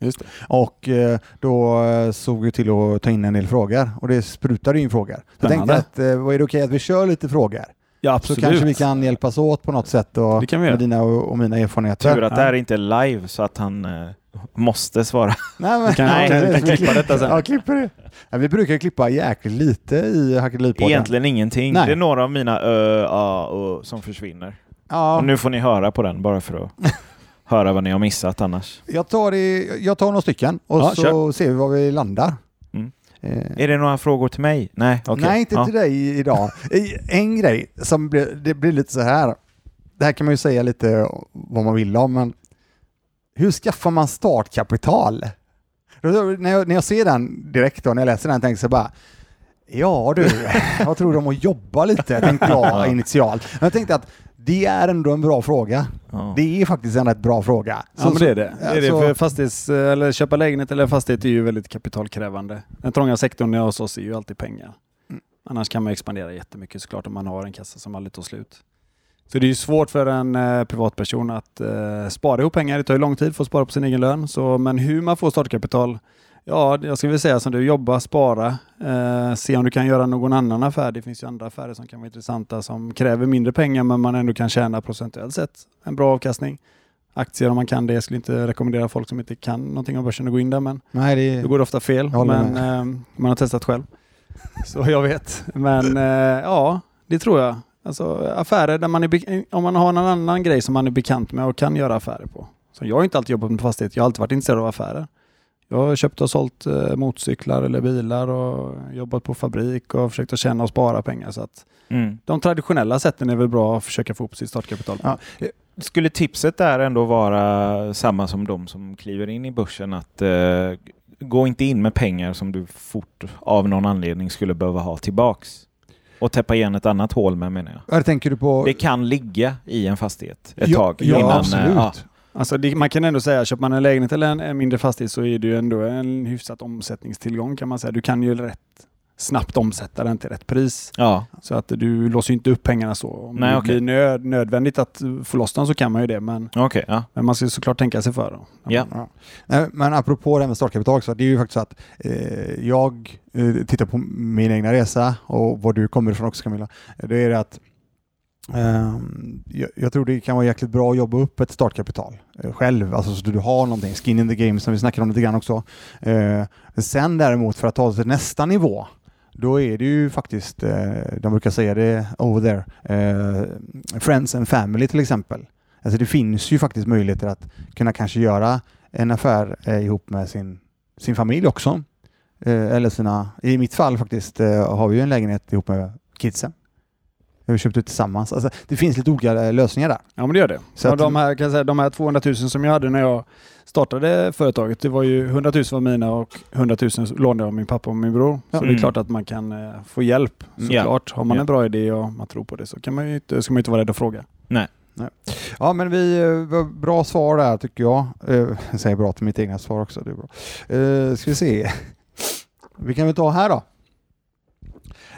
Just det. Och eh, då eh, såg vi till att ta in en del frågor och det sprutade in frågor. Så jag tänkte att eh, vad är det okej att vi kör lite frågor? Ja, Så absolut. kanske vi kan hjälpas åt på något sätt och, Det kan vi göra. med dina och, mina erfarenheter. Tur att det här inte är live så att han eh, måste svara. Nej, men, Vi kan- vi kan- vi kan klippa detta sen. Ja, klipper det. Ja, vi brukar klippa jäkligt lite i Hackelipodden. Egentligen ingenting. Nej. Det är några av mina ö, a, och som försvinner. Ja, Och nu får ni höra på den bara för att höra vad ni har missat annars. jag, tar det, jag tar några stycken och Ja, så kör. ser vi var vi landar. Mm. Eh, Är det några frågor till mig? Nej, okej. Nej, inte ja. till dig idag. En grej som blir, det blir lite så här. Det här kan man ju säga lite vad man vill om, men hur skaffar man startkapital? När jag, när jag ser den direkt då, när jag läser den, tänker jag bara Ja du, jag tror de att jobba lite, tänkte jag initialt. Men jag tänkte att det är ändå en bra fråga. Ja. Det är faktiskt en rätt bra fråga. Ja, men det är det. det, är det för fastighets, eller köpa lägenhet eller fastighet är ju väldigt kapitalkrävande. Den trånga sektorn hos oss är ju alltid pengar. Mm. Annars kan man expandera jättemycket såklart om man har en kassa som aldrig tar slut. Så det är ju svårt för en eh, privatperson att eh, spara ihop pengar. Det tar ju lång tid för att spara på sin egen lön. Så, men hur man får startkapital, ja, jag skulle vilja säga som du, jobba, spara, eh, se om du kan göra någon annan affär. Det finns ju andra affärer som kan vara intressanta som kräver mindre pengar men man ändå kan tjäna procentuellt sett en bra avkastning. Aktier om man kan det. Jag skulle inte rekommendera folk som inte kan någonting om börsen att gå in där men Nej, det då går det ofta fel. Men eh, man har testat själv. Så jag vet. Men eh, ja, det tror jag. Alltså affärer där man är, be- om man har någon annan grej som man är bekant med och kan göra affärer på. Så jag har inte alltid jobbat med fastighet. Jag har alltid varit intresserad av affärer. Jag har köpt och sålt eh, motorcyklar eller bilar och jobbat på fabrik och försökt att tjäna och spara pengar. Så att Mm. de traditionella sätten är väl bra att försöka få upp sitt startkapital. på. Ja. Skulle tipset där ändå vara samma som de som kliver in i börsen? Att eh, gå inte in med pengar som du fort av någon anledning skulle behöva ha tillbaks. Och täppa igen ett annat hål med menar jag. Här tänker du på... Det kan ligga i en fastighet ett ja, tag. Ja, innan, eh, absolut. ja. Alltså det, man kan ändå säga, köper man en lägenhet eller en, en mindre fastighet så är det ju ändå en hyfsat omsättningstillgång kan man säga. Du kan ju rätt snabbt omsätta den till rätt pris. ja. Så att du låser ju inte upp pengarna så. Om Nej, det okej. blir nöd, nödvändigt att få loss dem så kan man ju det. Men, Okej, ja. men man ska såklart tänka sig för. Då. Ja. Ja. Nej, Men apropå det här med startkapital, så det är ju faktiskt så att eh, jag eh, tittar på min egna resa och var du kommer ifrån också Camilla. Det är det att Ehm, jag, tror det kan vara jäkligt bra att jobba upp ett startkapital eh, själv, alltså så du har någonting, skin in the game som vi snackade om lite grann också. Ehm, sen däremot för att ta det till nästa nivå, då är det ju faktiskt, eh, de brukar säga det over there, eh, friends and family till exempel. Alltså det finns ju faktiskt möjligheter att kunna kanske göra en affär ihop med sin, sin familj också. Eller sina, i mitt fall faktiskt har vi ju en lägenhet ihop med kidsen. Vi har köpt ut tillsammans. Alltså, det finns lite olika eh, lösningar där. Ja men det gör det. Så och att- de, här, kan jag säga, de här 200 000 som jag hade när jag startade företaget, det var ju 100 000 var mina och 100 000 lånade jag av min pappa och min bror. Så det Mm. är klart att man kan eh, få hjälp Mm. Ja. såklart. Har man Ja. en bra idé och man tror på det så kan man ju inte, ska man ju inte vara rädd att fråga. Ja, men vi, eh, bra svar där tycker jag. Jag säger bra till mitt egna svar också. Det är bra. Eh, ska vi se. Vi kan väl ta här då.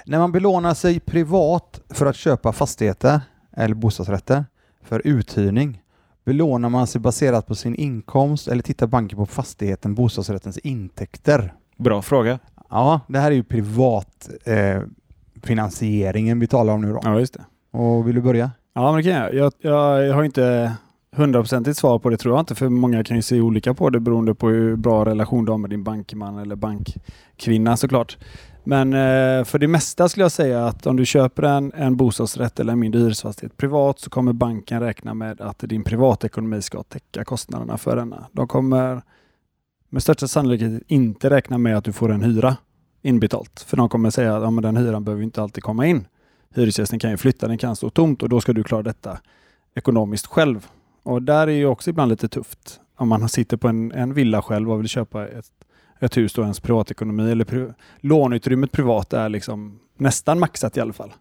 När man belånar sig privat för att köpa fastigheter eller bostadsrätter för uthyrning belånar man sig baserat på sin inkomst eller tittar banken på fastigheten, bostadsrättens intäkter? Bra fråga. Ja, det här är ju privat eh, finansieringen vi talar om nu då. Ja just det. Och vill du börja? Ja men det kan jag. Jag, jag, jag har inte hundraprocentigt svar på det tror jag inte för många kan ju se olika på det beroende på hur bra relation du har med din bankman eller bankkvinna såklart. Men eh, för det mesta skulle jag säga att om du köper en, en bostadsrätt eller en mindre hyresfastighet privat så kommer banken räkna med att din privatekonomi ska täcka kostnaderna för denna. De kommer med största sannolikhet inte räkna med att du får en hyra inbetalt. För de kommer säga att ja, den hyran behöver inte alltid komma in. Hyresgästen kan ju flytta, den kan stå tomt och då ska du klara detta ekonomiskt själv. Och där är ju också ibland lite tufft. Om man sitter på en, en villa själv och vill köpa ett, ett hus då ens privatekonomi eller pri, låneutrymmet privat är liksom nästan maxat i alla fall.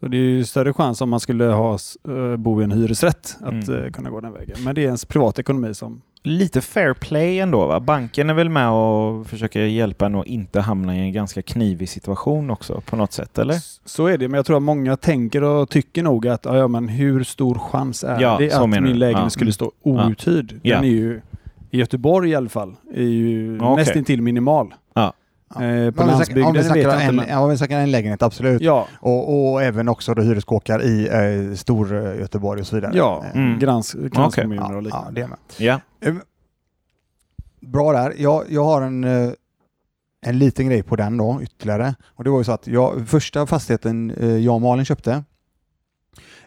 Så det är ju större chans om man skulle ha, eh, bo i en hyresrätt att Mm. eh, kunna gå den vägen. Men det är ens privatekonomi som... Lite fair play ändå va? Banken är väl med och försöker hjälpa en att inte hamna i en ganska knivig situation också på något sätt, eller? Så är det, men jag tror att många tänker och tycker nog att ja, men hur stor chans är Ja, det att min lägenhet Ja. skulle stå outhyrd? Den Ja. är ju i Göteborg i alla fall är ju Okej. nästintill minimal. Ja. Eh, på Om vi snackar- landsbygden om vi en, Men... ja, om vi snackar en lägenhet, absolut. Ja, Och, och även också då hyreskåkar i eh, stor eh, Göteborg och så vidare. ja Eh, Mm. grans, kranskommuner ja, och ja, liknande. det är med. Ja. Eh, Bra där. Jag, jag har en, en liten grej på den då, ytterligare. Och det var ju så att jag, första fastigheten jag och Malin köpte,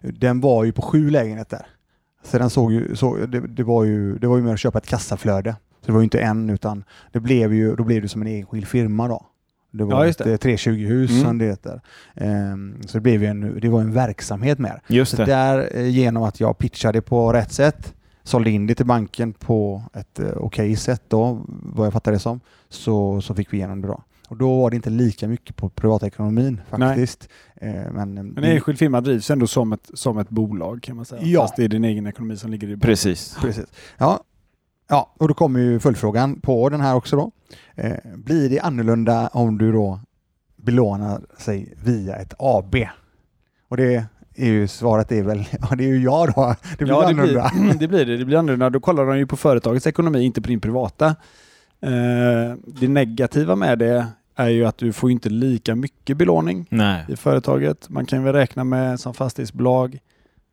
den var ju på sju lägenheter. Så den såg ju, så, det, det, var ju, det var ju mer att köpa ett kassaflöde. Så det var ju inte en utan det blev ju, då blev det som en enskild firma då. Det var Ja, just ett det. eh, 320-hus Mm. som det heter. Ehm, så det blev ju en, det var en verksamhet mer. Just Så det. där, eh, genom att jag pitchade på rätt sätt, sålde in det till banken på ett eh, okej sätt då, vad jag fattar det som, så, så fick vi igenom det då. Och då var det inte lika mycket på privatekonomin faktiskt. Eh, men, eh, En enskild firma drivs ändå som ett, som ett bolag kan man säga. Ja. Fast det är din egen ekonomi som ligger i botten. Precis. Precis. Ja. ja, och då kommer ju följdfrågan på den här också då. Eh, blir det annorlunda om du då belånar sig via ett AB? Och det är ju svaret är väl, ja det är ju jag då. Det blir ja, det annorlunda. blir, det blir det. Det blir annorlunda. Då kollar de ju på företagets ekonomi, inte på din privata. Eh, det negativa med det är ju att du får inte lika mycket belåning Nej. i företaget. Man kan väl räkna med som fastighetsbolag,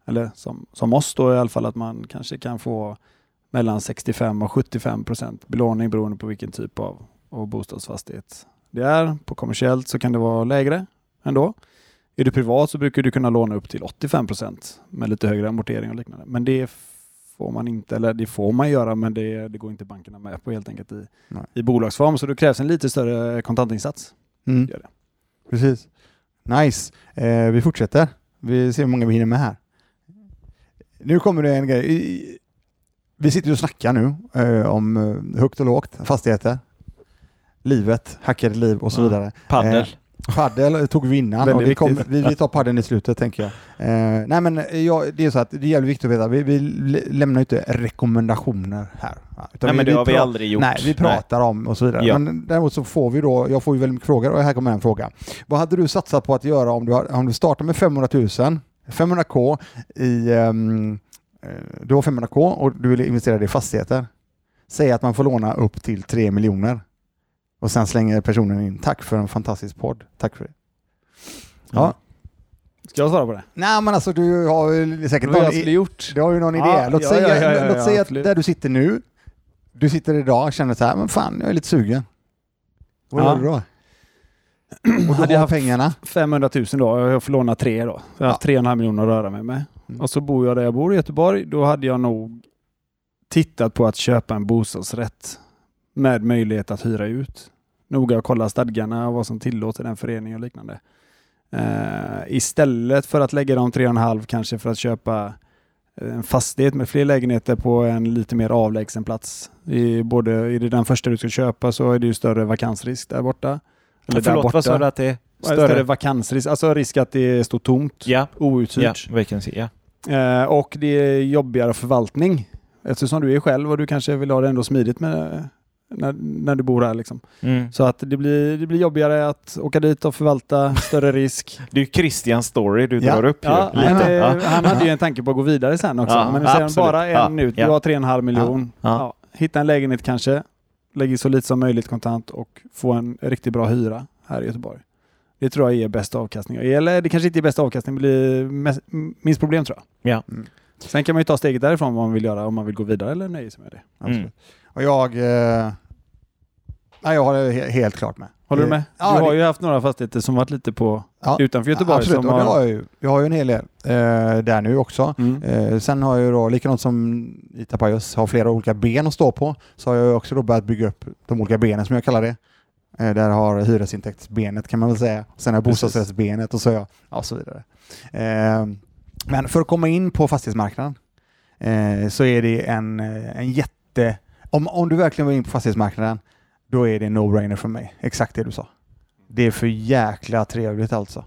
eller som, som oss då i alla fall, att man kanske kan få mellan 65 och 75 procent belåning beroende på vilken typ av, av bostadsfastighet det är. På kommersiellt så kan det vara lägre ändå. Är du privat så brukar du kunna låna upp till 85 procent med lite högre amortering och liknande. Men det får man inte, eller det får man göra men det, det går inte bankerna med på helt enkelt i, Nej. i bolagsform. Så då krävs en lite större kontantinsats. Mm. Gör det. Precis. Nice. Eh, vi fortsätter. Vi ser hur många vi hinner med här. Nu kommer det en grej. Vi sitter och snackar nu eh, om eh, högt och lågt, fastigheter, livet, hackade liv och så Ja. vidare. Paddel. Eh, Paddel tog vi innan och vi, viktigt. vi, vi tar paddeln i slutet tänker jag. Eh, nej men eh, ja, det är så att det är jävligt viktigt att veta, vi, vi lä- lämnar ju inte rekommendationer här. Nej, men det har vi aldrig gjort. Nej, vi pratar om och så vidare. Ja. Men däremot så får vi då, jag får ju väldigt mycket frågor och här kommer en fråga. Vad hade du satsat på att göra om du, om du startar med 500 000, 500k i, eh, du har 500k och du vill investera det i fastigheter. Säg att man får låna upp till 3 miljoner. Och sen slänger personen in, tack för en fantastisk podd. Tack för det. Ja. Ska jag svara på det? Nej men alltså du har ju säkert någon, i, gjort? du har ju någon idé. Ja, låt ja, säga, ja, låt säga att där du sitter nu, du sitter idag och känner så här, men fan jag är lite sugen. Vad gör du då? Och Hade jag pengarna. 500 000 då, och jag får låna tre då. Så jag har haft Ja. 3,5 miljoner att röra mig med. Mm. Och så bor jag där jag bor i Göteborg. Då hade jag nog tittat på att köpa en bostadsrätt med möjlighet att hyra ut. Noga kolla stadgarna och vad som tillåter den föreningen och liknande. Eh, istället för att lägga de 3,5 kanske för att köpa en fastighet med fler lägenheter på en lite mer avlägsen plats. I både, är det den första du ska köpa så är det ju större vakansrisk där borta. Eller där Förlåt, borta. vad sa du att det är? Större, Större? vakansrisk, alltså risk att det står tomt, ja, outhyrt. vacancy, ja. Eh, och det är jobbigare förvaltning. Eftersom du är själv och du kanske vill ha det ändå smidigt med, när, när du bor här. Liksom. Mm. Så att det blir, det blir jobbigare att åka dit och förvalta, större risk. Det är ju Christians story du Ja. drar upp ju. Ja, men, eh, Ja. Han hade ju en tanke på att gå vidare sen också. Ja, men nu säger han bara en Ja, minut. ja. Du har 3,5 miljon. Ja. Ja. Hitta en lägenhet kanske. Lägg så lite som möjligt kontant och få en riktigt bra hyra här i Göteborg. Det tror jag ger bäst avkastning. Eller det kanske inte är bäst avkastning, det blir minst problem tror jag. Ja. Mm. Sen kan man ju ta steget därifrån vad man vill göra, om man vill gå vidare eller nöja sig med det. Absolut. Mm. Och jag, eh, nej, jag he- helt klart med. Håller du med? Ja, du har det- ju haft några fastigheter som varit lite på Ja. utanför Göteborg. Absolut, som och det har, jag ju. Jag har ju en hel del eh, där nu också. mm. Eh, sen har jag ju då, likadant som i Tapajos, har flera olika ben att stå på, så har jag ju också då börjat bygga upp de olika benen som jag kallar det. Eh, där har hyresintäktsbenet kan man väl säga. Sen har jag Precis. bostadsrättsbenet och så, ja, och så vidare. Eh, men för att komma in på fastighetsmarknaden eh, så är det en, eh, en jätte... Om, om du verkligen vill in på fastighetsmarknaden, då är det en no-brainer för mig. Exakt det du sa. Det är för jäkla trevligt alltså.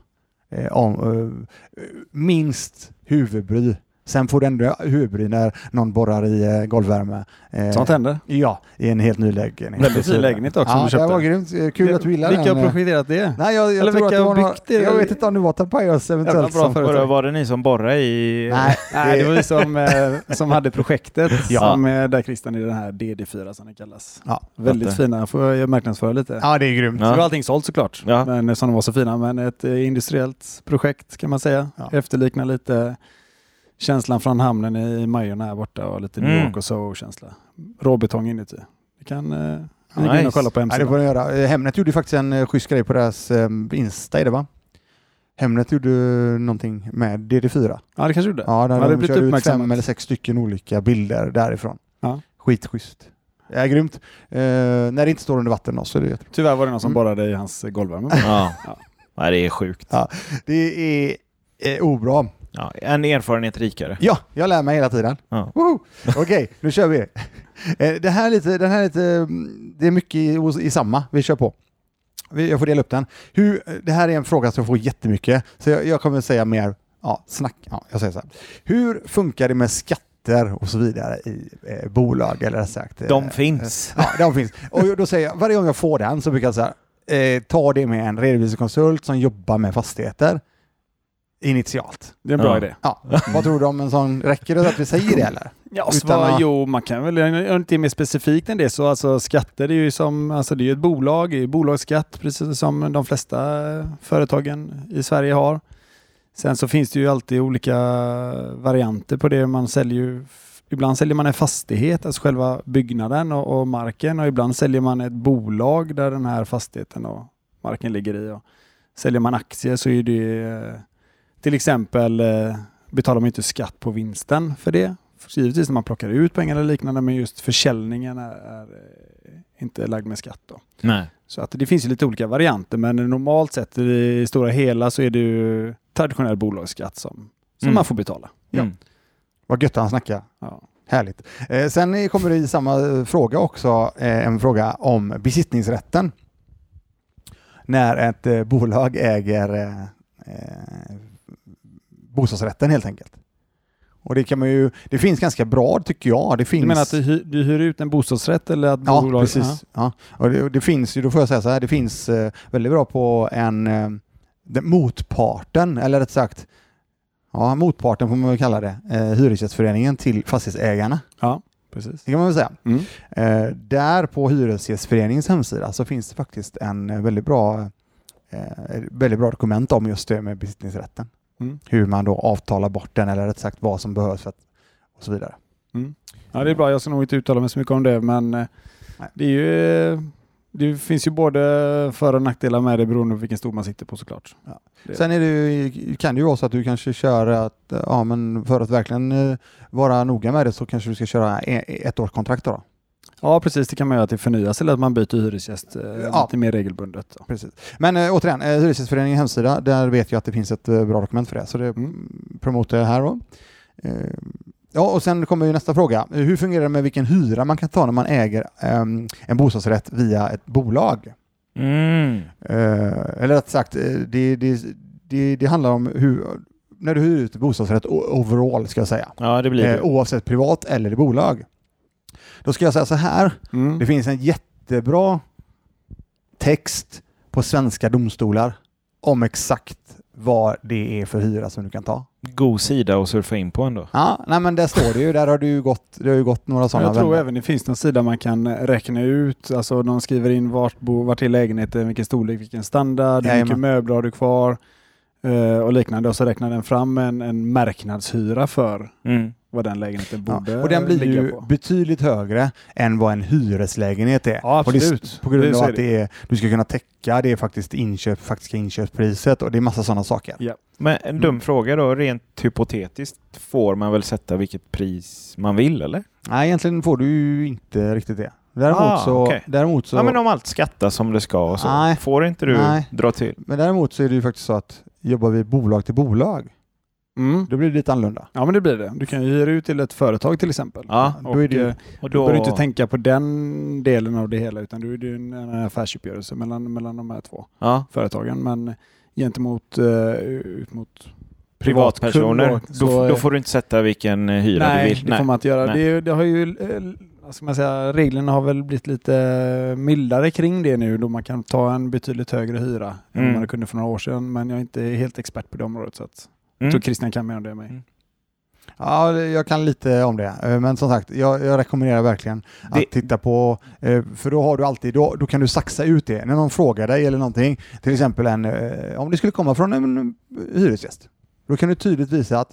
Eh, om, eh, minst huvudbry. Sen får du ändå huvudbry när någon borrar i eh, golvvärme. Eh, Sånt händer. Ja, i en helt ny lägenhet. Väldigt fin lägenhet också Ja, du det köpte. var grymt. Eh, Kul att du gillar Vilka den. har eh. projekterat det? Nej, jag, jag Eller tror att vilka det har var några, byggt det? Jag vet inte om det var Tapajos eventuellt. Bra som-. Var, var det ni som borrade i... Nej, Nej, det var vi som, som hade projektet, Ja. som, där Christian i den här DD4 som det kallas. Ja, Väldigt fattar. fina, får jag marknadsföra lite. ja, det är grymt. Så Ja. nu var allting sålt såklart, Ja. men som de var så fina. Men ett industriellt projekt kan man säga. Ja. Efterliknar lite känslan från hamnen i Majorna här borta och lite New Mm. York och så-känsla. Råbetong inuti. Vi kan eh, ni gå in Nice. och kolla på Ja, det hemsidan. får ni göra. Eh, Hemnet gjorde faktiskt en eh, schysst grej på deras eh, Insta, är det va? Hemnet gjorde någonting med DD4. Ja, det kanske gjorde. Ja, där Ja, det de blivit körde ut fem eller sex stycken olika bilder därifrån. Ja. Skitschysst. Ja, grymt. Eh, när det inte står under vatten då, så är det jättebra. Tyvärr var det någon som Mm. borrade i hans golvvärme. Ja. Ja. Nej, det är sjukt. Ja. Det är eh, obra. Ja, en erfarenhet rikare. Ja, jag lär mig hela tiden. Ja. Okej, nu kör vi. Eh, Det här är lite, den här är lite, mm, det är mycket i, i samma, vi kör på. Jag får dela upp den. Hur, det här är en fråga som jag får jättemycket, så jag, jag kommer säga mer, ja, snack, ja, jag säger så här. Hur funkar det med skatter och så vidare i eh, bolag, eller sagt? eh, De finns. Ja, de finns. Och då säger jag, varje gång jag får den så brukar jag säga, eh, ta det med en redovisningskonsult som jobbar med fastigheter initialt. Det är en bra Ja. idé. Ja, vad tror du om en sån, räcker det att vi säger det eller? Ja, Utan svar, att- jo, man kan väl jag är inte mer specifikt än det. Så alltså, skatter är ju som, alltså det är ett bolag, det är bolagsskatt precis som de flesta företagen i Sverige har. Sen så finns det ju alltid olika varianter på det. Man säljer ju, ibland säljer man en fastighet, alltså själva byggnaden och, och marken och ibland säljer man ett bolag där den här fastigheten och marken ligger i. Och säljer man aktier så är det till exempel eh, betalar man inte skatt på vinsten för det. givetvis när man plockar ut pengar eller liknande, men just försäljningen är, är eh, inte lagd med skatt. Då. Nej. Så att det finns ju lite olika varianter, men normalt sett i stora hela så är det ju traditionell bolagsskatt som, som Mm. man får betala. Ja. Mm. Vad gött han snackar. Ja. Härligt. Eh, sen kommer det i samma eh, fråga också eh, en fråga om besittningsrätten. När ett eh, bolag äger bostadsrätten helt enkelt. Och det kan man ju, det finns ganska bra tycker jag. Det finns... Du menar att du hyr, du hyr ut en bostadsrätt eller att Ja, bolag... precis. Ja. Och det, det finns ju, då får jag säga så här, det finns eh, väldigt bra på en eh, motparten, eller rätt sagt, ja, motparten får man väl kalla det, eh, Hyresgästföreningen till fastighetsägarna. Ja, precis. Det kan man väl säga. Mm. Eh, där på Hyresgästföreningens hemsida så finns det faktiskt en eh, väldigt bra, eh, väldigt bra dokument om just det med besittningsrätten. Mm. Hur man då avtalar bort den eller rätt sagt vad som behövs för att, och så vidare. Ja, det är bra. Jag ska nog inte uttala mig så mycket om det, men eh, Nej. det är ju... eh, Det finns ju både för och nackdelar med det beroende på vilken stol man sitter på såklart. Ja. Sen är det, ju- kan det ju vara så att du kanske kör att, ja men för att verkligen eh, vara noga med det så kanske du ska köra e- ett års kontrakt då. Ja, precis. Det kan man göra att det förnyas eller att man byter hyresgäst eh, Ja. lite mer regelbundet. Precis. Men äh, återigen, eh, Hyresgästföreningens hemsida, där vet jag att det finns ett eh, bra dokument för det. Så det Mm. promotar jag här då. Eh, ja, och sen kommer ju nästa fråga. Eh, Hur fungerar det med vilken hyra man kan ta när man äger ehm, en bostadsrätt via ett bolag? Mm. Eh, eller rätt sagt, eh, det, det, det, det handlar om hur, när du hyr ut bostadsrätt overall ska jag säga. Ja, det blir det. Eh, oavsett privat eller i bolag. Då ska jag säga så här. Mm. Det finns en jättebra text på svenska domstolar om exakt vad det är för hyra som du kan ta. God sida att surfa in på ändå. Ja, nej men där står det ju. Där har du ju gått, det har ju gått några sådana jag tror vändor. även det finns någon sida man kan räkna ut, alltså de skriver in vart, bo, vart är lägenheten, vilken storlek, vilken standard, hur Jajamän. mycket möbler har du kvar eh, och liknande. Och så räknar den fram en, en marknadshyra för Mm. Vad den lägenheten Ja, borde och den blir ju på. betydligt högre än vad en hyreslägenhet är. Ja, Och det absolut. på grund av att det är, du ska kunna täcka det är faktiskt inköp, faktiska inköpspriset och det är massa sådana saker. Ja. Men en dum fråga då, rent hypotetiskt får man väl sätta vilket pris man vill eller? Nej, egentligen får du ju inte riktigt det. Däremot Ah, så... okej. Däremot så Ja men om allt skattas som det ska och så, Nej. får inte du Nej. dra till? Men däremot så är det ju faktiskt så att jobbar vi bolag till bolag, Mm. då blir det lite annorlunda. Ja men det blir det. Du kan ju hyra ut till ett företag till exempel. Ja, då och är det eh, Och då behöver du inte tänka på den delen av det hela utan då är det ju en, en affärsuppgörelse mellan, mellan de här två ja, företagen. Men gentemot uh, ut mot privatpersoner, då, så, då eh, får du inte sätta vilken eh, hyra nej, du vill. det får man inte göra. Nej. Det, det har ju, eh, vad ska man säga, reglerna har väl blivit lite mildare kring det nu då man kan ta en betydligt högre hyra än Mm. vad man kunde för några år sedan. Men jag är inte helt expert på det området så att jag Mm. tror Christian kan mer om det än mig. Mm. Ja, jag kan lite om det. Eh, Men som sagt, jag, jag rekommenderar verkligen att Det- titta på, eh, för då har du alltid, då, då kan du saxa ut det. När någon frågar dig eller någonting, till exempel en, eh, om det skulle komma från en hyresgäst, då kan du tydligt visa att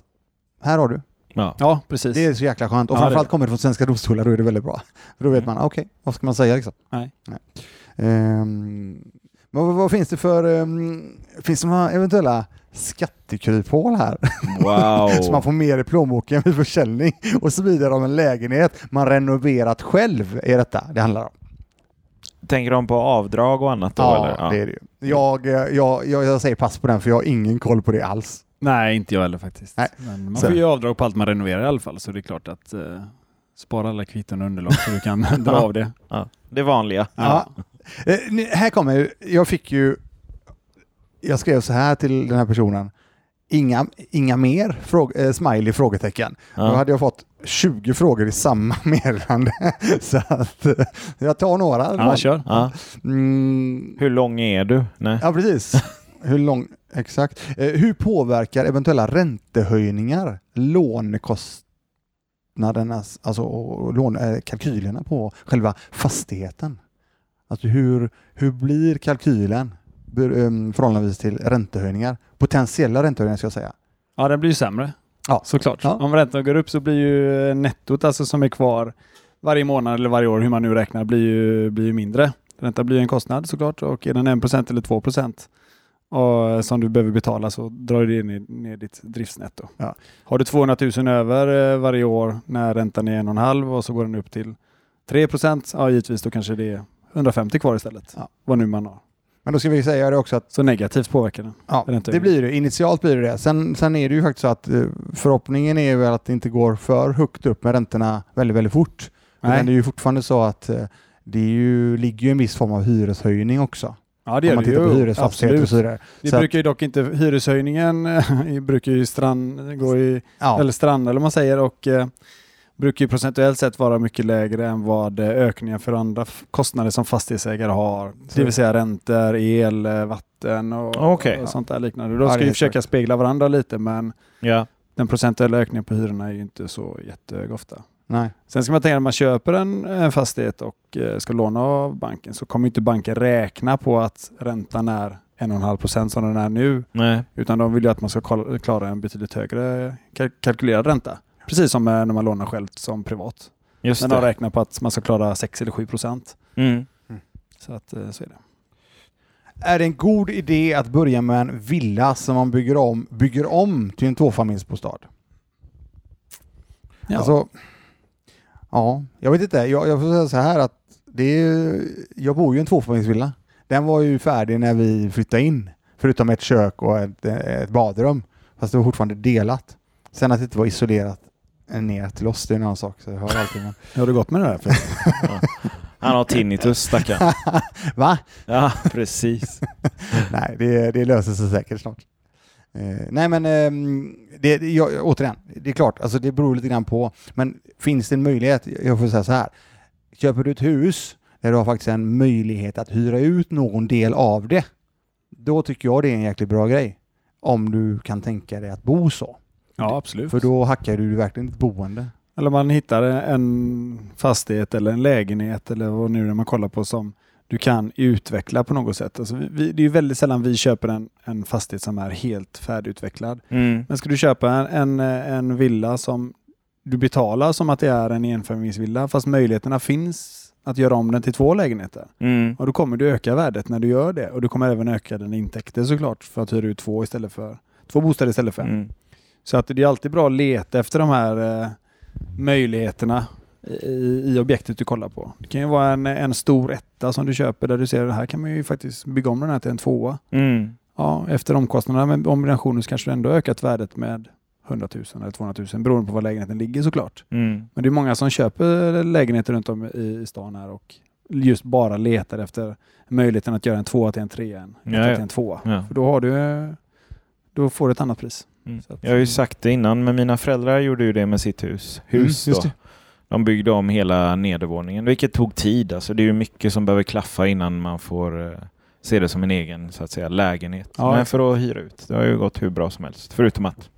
här har du. Ja. Ja, precis. Det är så jäkla skönt. Och Ja, framförallt det. kommer det från svenska domstolar, då är det väldigt bra. För då vet man, okej, vad ska man säga liksom? Nej. Ehm, men vad, vad finns det för, ehm, finns det några eventuella skattekryphål här? Wow. så man får mer i plånboken vid försäljning och så vidare om en lägenhet man renoverat själv är detta det handlar om. Tänker de på avdrag och annat då Ja, eller? det är det ju. Jag, eh, jag, jag, jag säger pass på den för jag har ingen koll på det alls. Nej, inte jag heller faktiskt. Nej. Men man Så. får ju avdrag på allt man renoverar i alla fall, så det är klart att eh, spara alla kvitton och underlag så du kan dra av det. Ja. Det vanliga. Ja. Här kommer, jag fick ju, jag skrev så här till den här personen, inga, inga mer fråg, eh, smiley frågetecken. Då Ja. hade jag fått 20 frågor i samma meddelande. så att eh, jag tar några. Ja, kör. Ja. Mm, Hur lång är du? Nej. Ja, precis. Hur lång, exakt. Eh, hur påverkar eventuella räntehöjningar lånekostnadernas, alltså och lån, eh, kalkylerna på själva fastigheten? Alltså hur, hur blir kalkylen um, förhållandevis till räntehöjningar? Potentiella räntehöjningar ska jag säga. Ja, den blir ju sämre. Ja. Såklart. Ja. Om räntan går upp så blir ju nettot alltså som är kvar varje månad eller varje år, hur man nu räknar, blir ju, blir ju mindre. Ränta blir en kostnad såklart och är den 1% eller 2% och, som du behöver betala så drar det ner, ner ditt driftsnetto. Ja. Har du 200 000 över eh, varje år när räntan är 1,5 och så går den upp till 3 procent, ja givetvis då kanske det är 150 kvar istället. Ja. Vad nu man har. Men då ska vi säga det också att Så negativt påverkar den. ja, Ränta- det blir det. Initialt blir det det. Sen, sen är det ju faktiskt så att eh, förhoppningen är väl att det inte går för högt upp med räntorna väldigt, väldigt fort. Men det är ju fortfarande så att eh, det är ju, ligger ju en viss form av hyreshöjning också. Ja, det om gör man det tittar på ju. hyresfastigheter och så vidare. Vi Så brukar ju dock inte, hyreshöjningen brukar ju strand, gå i, Ja, eller strand eller man säger och eh, brukar ju procentuellt sett vara mycket lägre än vad eh, ökningen för andra kostnader som fastighetsägare har. Så- Det vill säga räntor, el, eh, vatten och, Okej. och sånt där liknande. Då Ja, ska helt försöka spegla varandra lite men Ja. den procentuella ökningen på hyrorna är ju inte så jättehög ofta. nej. Sen ska man tänka när man köper en, en fastighet och eh, ska låna av banken så kommer inte banken räkna på att räntan är 1,5 procent som den är nu. Nej. Utan de vill ju att man ska kla- klara en betydligt högre kal- kalkylerad ränta. Precis som eh, när man lånar själv som privat. Just Men de räknar på att man ska klara 6 eller 7 procent. Mm. Så, att, eh, så är det. Är det en god idé att börja med en villa som man bygger om, bygger om till en tvåfamiljsbostad? Ja. Alltså, ja, jag vet inte. Jag, jag får säga så här att det är, jag bor ju i en tvåfamiljsvilla. Den var ju färdig när vi flyttade in. Förutom ett kök och ett, ett badrum. Fast det var fortfarande delat. Sen att det inte var isolerat ner till oss, det är en annan sak. Så jag hör allting. Men... Hur har det gått med det här? Ja. Han har tinnitus stackarn. Va? Ja, precis. Nej, det, det löser sig säkert snart. Eh, nej men det, det, jag, återigen, det är klart, alltså det beror lite grann på. Men finns det en möjlighet, jag får säga så här. Köper du ett hus där du har faktiskt en möjlighet att hyra ut någon del av det. Då tycker jag det är en jäkligt bra grej. Om du kan tänka dig att bo så. Ja, absolut. För då hackar du verkligen ditt boende. Eller man hittar en fastighet eller en lägenhet eller vad nu är man kollar på som du kan utveckla på något sätt. Alltså vi, det är ju väldigt sällan vi köper en, en fastighet som är helt färdigutvecklad. Mm. Men ska du köpa en, en, en villa som du betalar som att det är en enfamiljsvilla fast möjligheterna finns att göra om den till två lägenheter. Mm. Och då kommer du öka värdet när du gör det. Och du kommer även öka dina intäkter såklart för att hyra ut två istället för två bostäder istället för en. Mm. Så att det är alltid bra att leta efter de här eh, möjligheterna i, i objektet du kollar på. Det kan ju vara en, en stor etta som du köper där du ser att här kan man ju faktiskt bygga om den här till en tvåa. Mm. Ja, efter omkostnaderna med ombinationen så kanske du ändå ökat värdet med 100 000 eller 200 000 beroende på var lägenheten ligger såklart. Mm. Men det är många som köper lägenheter runt om i, stan här och just bara letar efter möjligheten att göra en tvåa till en trea, en etta till en tvåa. Ja. För då har du då får du ett annat pris. Mm. Att- Jag har ju sagt det innan, men mina föräldrar gjorde ju det med sitt hus. Hus Mm, då. det. De byggde om hela nedervåningen, vilket tog tid. Alltså, det är ju mycket som behöver klaffa innan man får eh, se det som en egen så att säga, lägenhet. Ja. Men för att hyra ut, det har ju gått hur bra som helst. Förutom att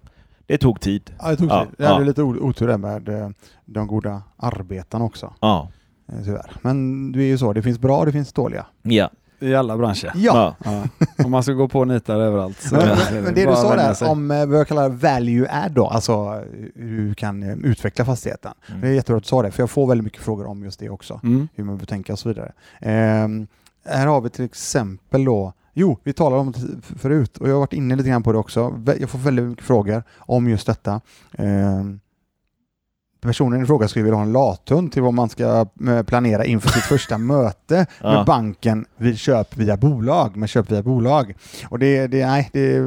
det tog tid. Ja, det tog Ja, tid. Det hade ja. lite otur där med eh, de goda arbetarna också. Ja. eh, Tyvärr. Men det är ju så, det finns bra och det finns dåliga. Ja. I alla branscher. Ja, Ja. Om man ska gå på nitar överallt. så Men, är men, men det du sa där sig. om eh, vad jag kallar value add då, alltså hur du kan eh, utveckla fastigheten. Mm. Det är jättebra att du sa det, för jag får väldigt mycket frågor om just det också. Mm. Hur man bör tänka och så vidare. Ehm, här har vi till exempel då, jo, vi talade om det förut och jag har varit inne lite grann på det också. Jag får väldigt mycket frågor om just detta. Ehm, Personen i fråga skulle vilja ha en lathund till vad man ska eh, planera inför sitt första möte med Ja. banken vid köp via bolag, med köp via bolag. Och det, det nej, det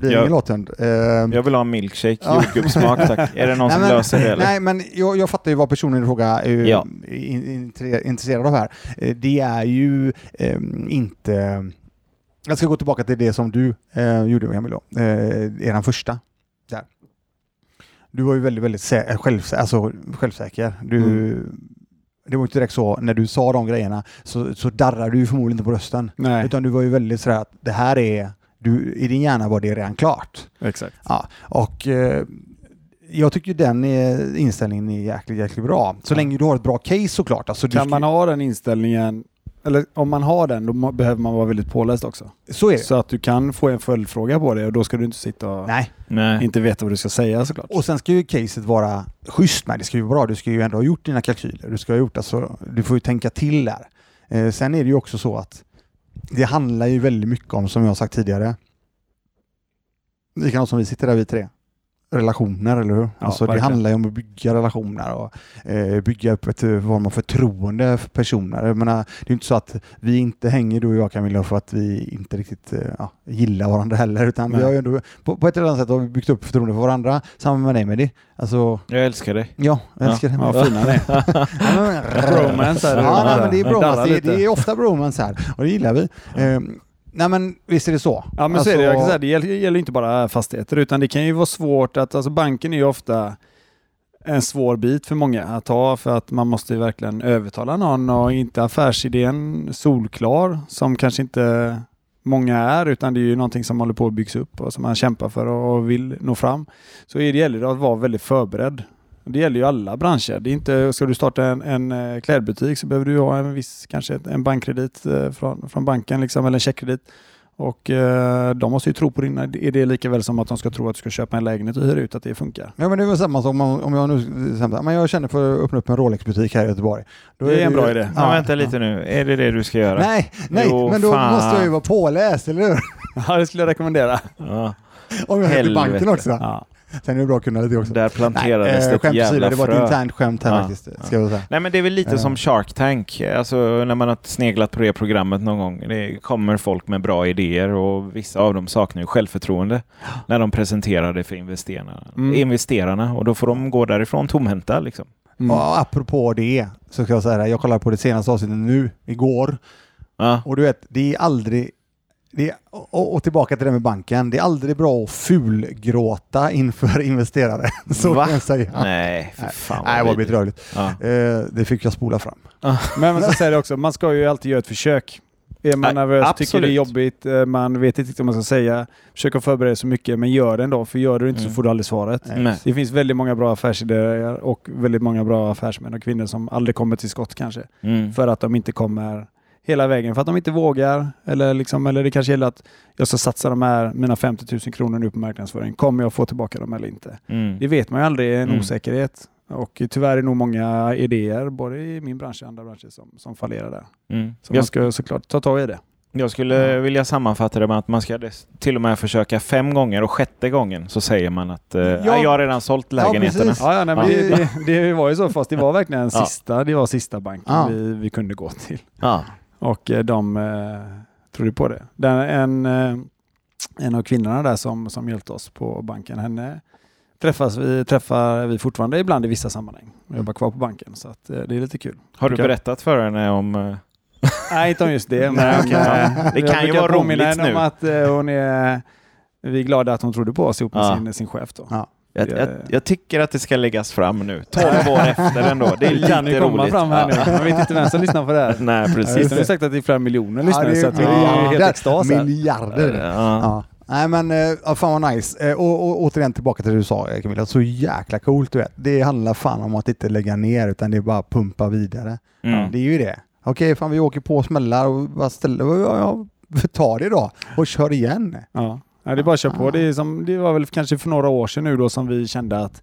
blir Ja. ingen lathund. Ehm, Jag vill ha en milkshake, Ja. jordgubbssmak tack. Är det någon Nej, som men- löser det eller? Nej, men jag, jag fattar ju vad personen i fråga är Ja. in, in, intresserad av här. Eh, Det är ju eh, inte... Jag ska gå tillbaka till det som du eh, gjorde, Emil. Eh, eran första. Du var ju väldigt, väldigt sä- själv, alltså, självsäker. Du, Mm. Det var inte direkt så, när du sa de grejerna så, så darrade du förmodligen inte på rösten. Nej, Utan du var ju väldigt sådär att det här är, du, i din hjärna var det redan klart. exakt. Ja, och eh, jag tycker den inställningen är jäkligt, jäkligt bra. Så Ja. länge du har ett bra case såklart. Alltså, Kan man ha den inställningen, eller om man har den, då behöver man vara väldigt påläst också. så är det. Så att du kan få en följdfråga på det och då ska du inte sitta och Nej. Nej. inte veta vad du ska säga såklart. Och sen ska ju caset vara schysst med. Det ska ju vara bra. Du ska ju ändå ha gjort dina kalkyler. Du ska ha gjort alltså, du får ju tänka till där. Eh, sen är det ju också så att det handlar ju väldigt mycket om, som jag har sagt tidigare, likadant som vi sitter där vi tre, relationer, eller hur? Ja, alltså, det handlar ju om att bygga relationer och eh, bygga upp ett eh, form av förtroende för personer. Jag menar, det är inte så att vi inte hänger du och jag Camilla för att vi inte riktigt eh, ja, gillar varandra heller, utan vi har ju ändå, på, på ett eller annat sätt har vi byggt upp förtroende för varandra. Samma med dig Mehdi. Alltså, Jag älskar dig. ja, jag Ja. älskar dig. Ja, fina ni är. Ja, men- Bromance är det. Ja, nej, men det är bromance. Det, det är ofta bromance här och det gillar vi. Ehm, nej men visst är det så. Ja men så är det. Jag kan Alltså- säga, det gäller, inte bara fastigheter utan det kan ju vara svårt att, alltså banken är ju ofta en svår bit för många att ta för att man måste ju verkligen övertala någon och inte affärsidén solklar som kanske inte många är utan det är ju någonting som håller på att byggas upp och som man kämpar för och vill nå fram. Så det gäller det att vara väldigt förberedd. Det gäller ju alla branscher. Det är inte, ska du starta en, en eh, klädbutik så behöver du ha en viss, kanske en bankkredit eh, från, från banken liksom, eller en checkkredit. Och eh, de måste ju tro på din idé lika väl som att de ska tro att du ska köpa en lägenhet och hyra ut att det funkar. Ja men det är väl samma som om, om jag nu exempel, men jag känner för att öppna upp en Rolex-butik här i Göteborg. Då Det är en ju- bra idé. Ja, vänta lite nu. Är det det du ska göra? Nej, nej, Jo, men då fan. måste jag ju vara påläst, eller hur? Ja, det skulle jag rekommendera. Ja. Om jag heter Helvete. banken också. Ja. Sen är det bra att kunna lite också. Där planterades eh, det ett jävla det var ett internt skämt här Ja, faktiskt. ja. Ska jag säga. Nej men det är väl lite Eh. som Shark Tank, alltså när man har sneglat på det programmet någon gång. Det kommer folk med bra idéer och vissa av dem saknar ju självförtroende när de presenterar det för investerarna. Mm. investerarna och då får de gå därifrån tomhänta liksom. Mm. Och apropå det så ska jag säga det, jag kollade på det senaste avsnittet nu, igår, Ja. och du vet, det är aldrig det är, och, och tillbaka till det med banken. Det är aldrig bra att fulgråta inför investerare. Så Va? kan jag säga. Nej, för fan Nej, det var bedrövligt. Ja. Eh, det fick jag spola fram. Men, men så säger det också, man ska ju alltid göra ett försök. Är man Ja, nervös, tycker det är absolut. jobbigt, eh, man vet inte vad man ska säga, försök att förbereda så mycket, men gör det ändå. För gör du inte Mm. så får du aldrig svaret. Nej. Det finns väldigt många bra affärsidéer och väldigt många bra affärsmän och kvinnor som aldrig kommer till skott kanske. Mm. För att de inte kommer hela vägen. För att de inte vågar. Eller, liksom, eller det kanske gäller att jag ska satsa de här, mina 50 000 kronor nu på marknadsföring. Kommer jag få tillbaka dem eller inte? Mm. Det vet man ju aldrig, en Mm. osäkerhet. Och tyvärr är det nog många idéer, både i min bransch och andra branscher, som, som fallerar där. Mm. Så man Jag, ska såklart ta tag i det. jag skulle vilja sammanfatta det med att man ska till och med försöka fem gånger och sjätte gången så säger man att eh, Ja. "Ja, jag har redan sålt lägenheterna. Ja, ja, nej, Ja. Det, det, det var ju så, fast det var verkligen sista, det var sista banken vi, vi kunde gå till. Och eh, de eh, trodde på det. Den, en, eh, en av kvinnorna där som, som hjälpte oss på banken, henne träffas vi, träffar vi fortfarande ibland i vissa sammanhang. Jag jobbar kvar på banken så att, eh, det är lite kul. Har du berättat för henne om... eh, Nej, inte om just det. Nej, Men, Det kan ju vara roligt henne om nu. att hon är, vi är glada att hon trodde på oss ihop med Ja. sin, sin chef. Då. Ja. Jag, Det- jag, jag tycker att det ska läggas fram nu. 12 år efter ändå. Det är Det kan ju lite komma roligt. fram här nu. Man vet inte vem som lyssnar på det här. Nej, Precis. De har sagt att det är flera miljoner lyssnare så att det är ju helt extas. Miljarder. Ja. Ja. Nej men, ja, fan vad nice. Eh, och, och återigen tillbaka till det du sa eh, Camilla, så jäkla coolt du vet. Det handlar fan om att inte lägga ner utan det är bara pumpa vidare. Mm. Det är ju det. Okej, fan vi åker på smällar och bara ställer, ja, ja, ta det då och kör igen. Ja. Ja, det är bara att köra på. Det, är som, det var väl kanske för några år sedan nu då som vi kände att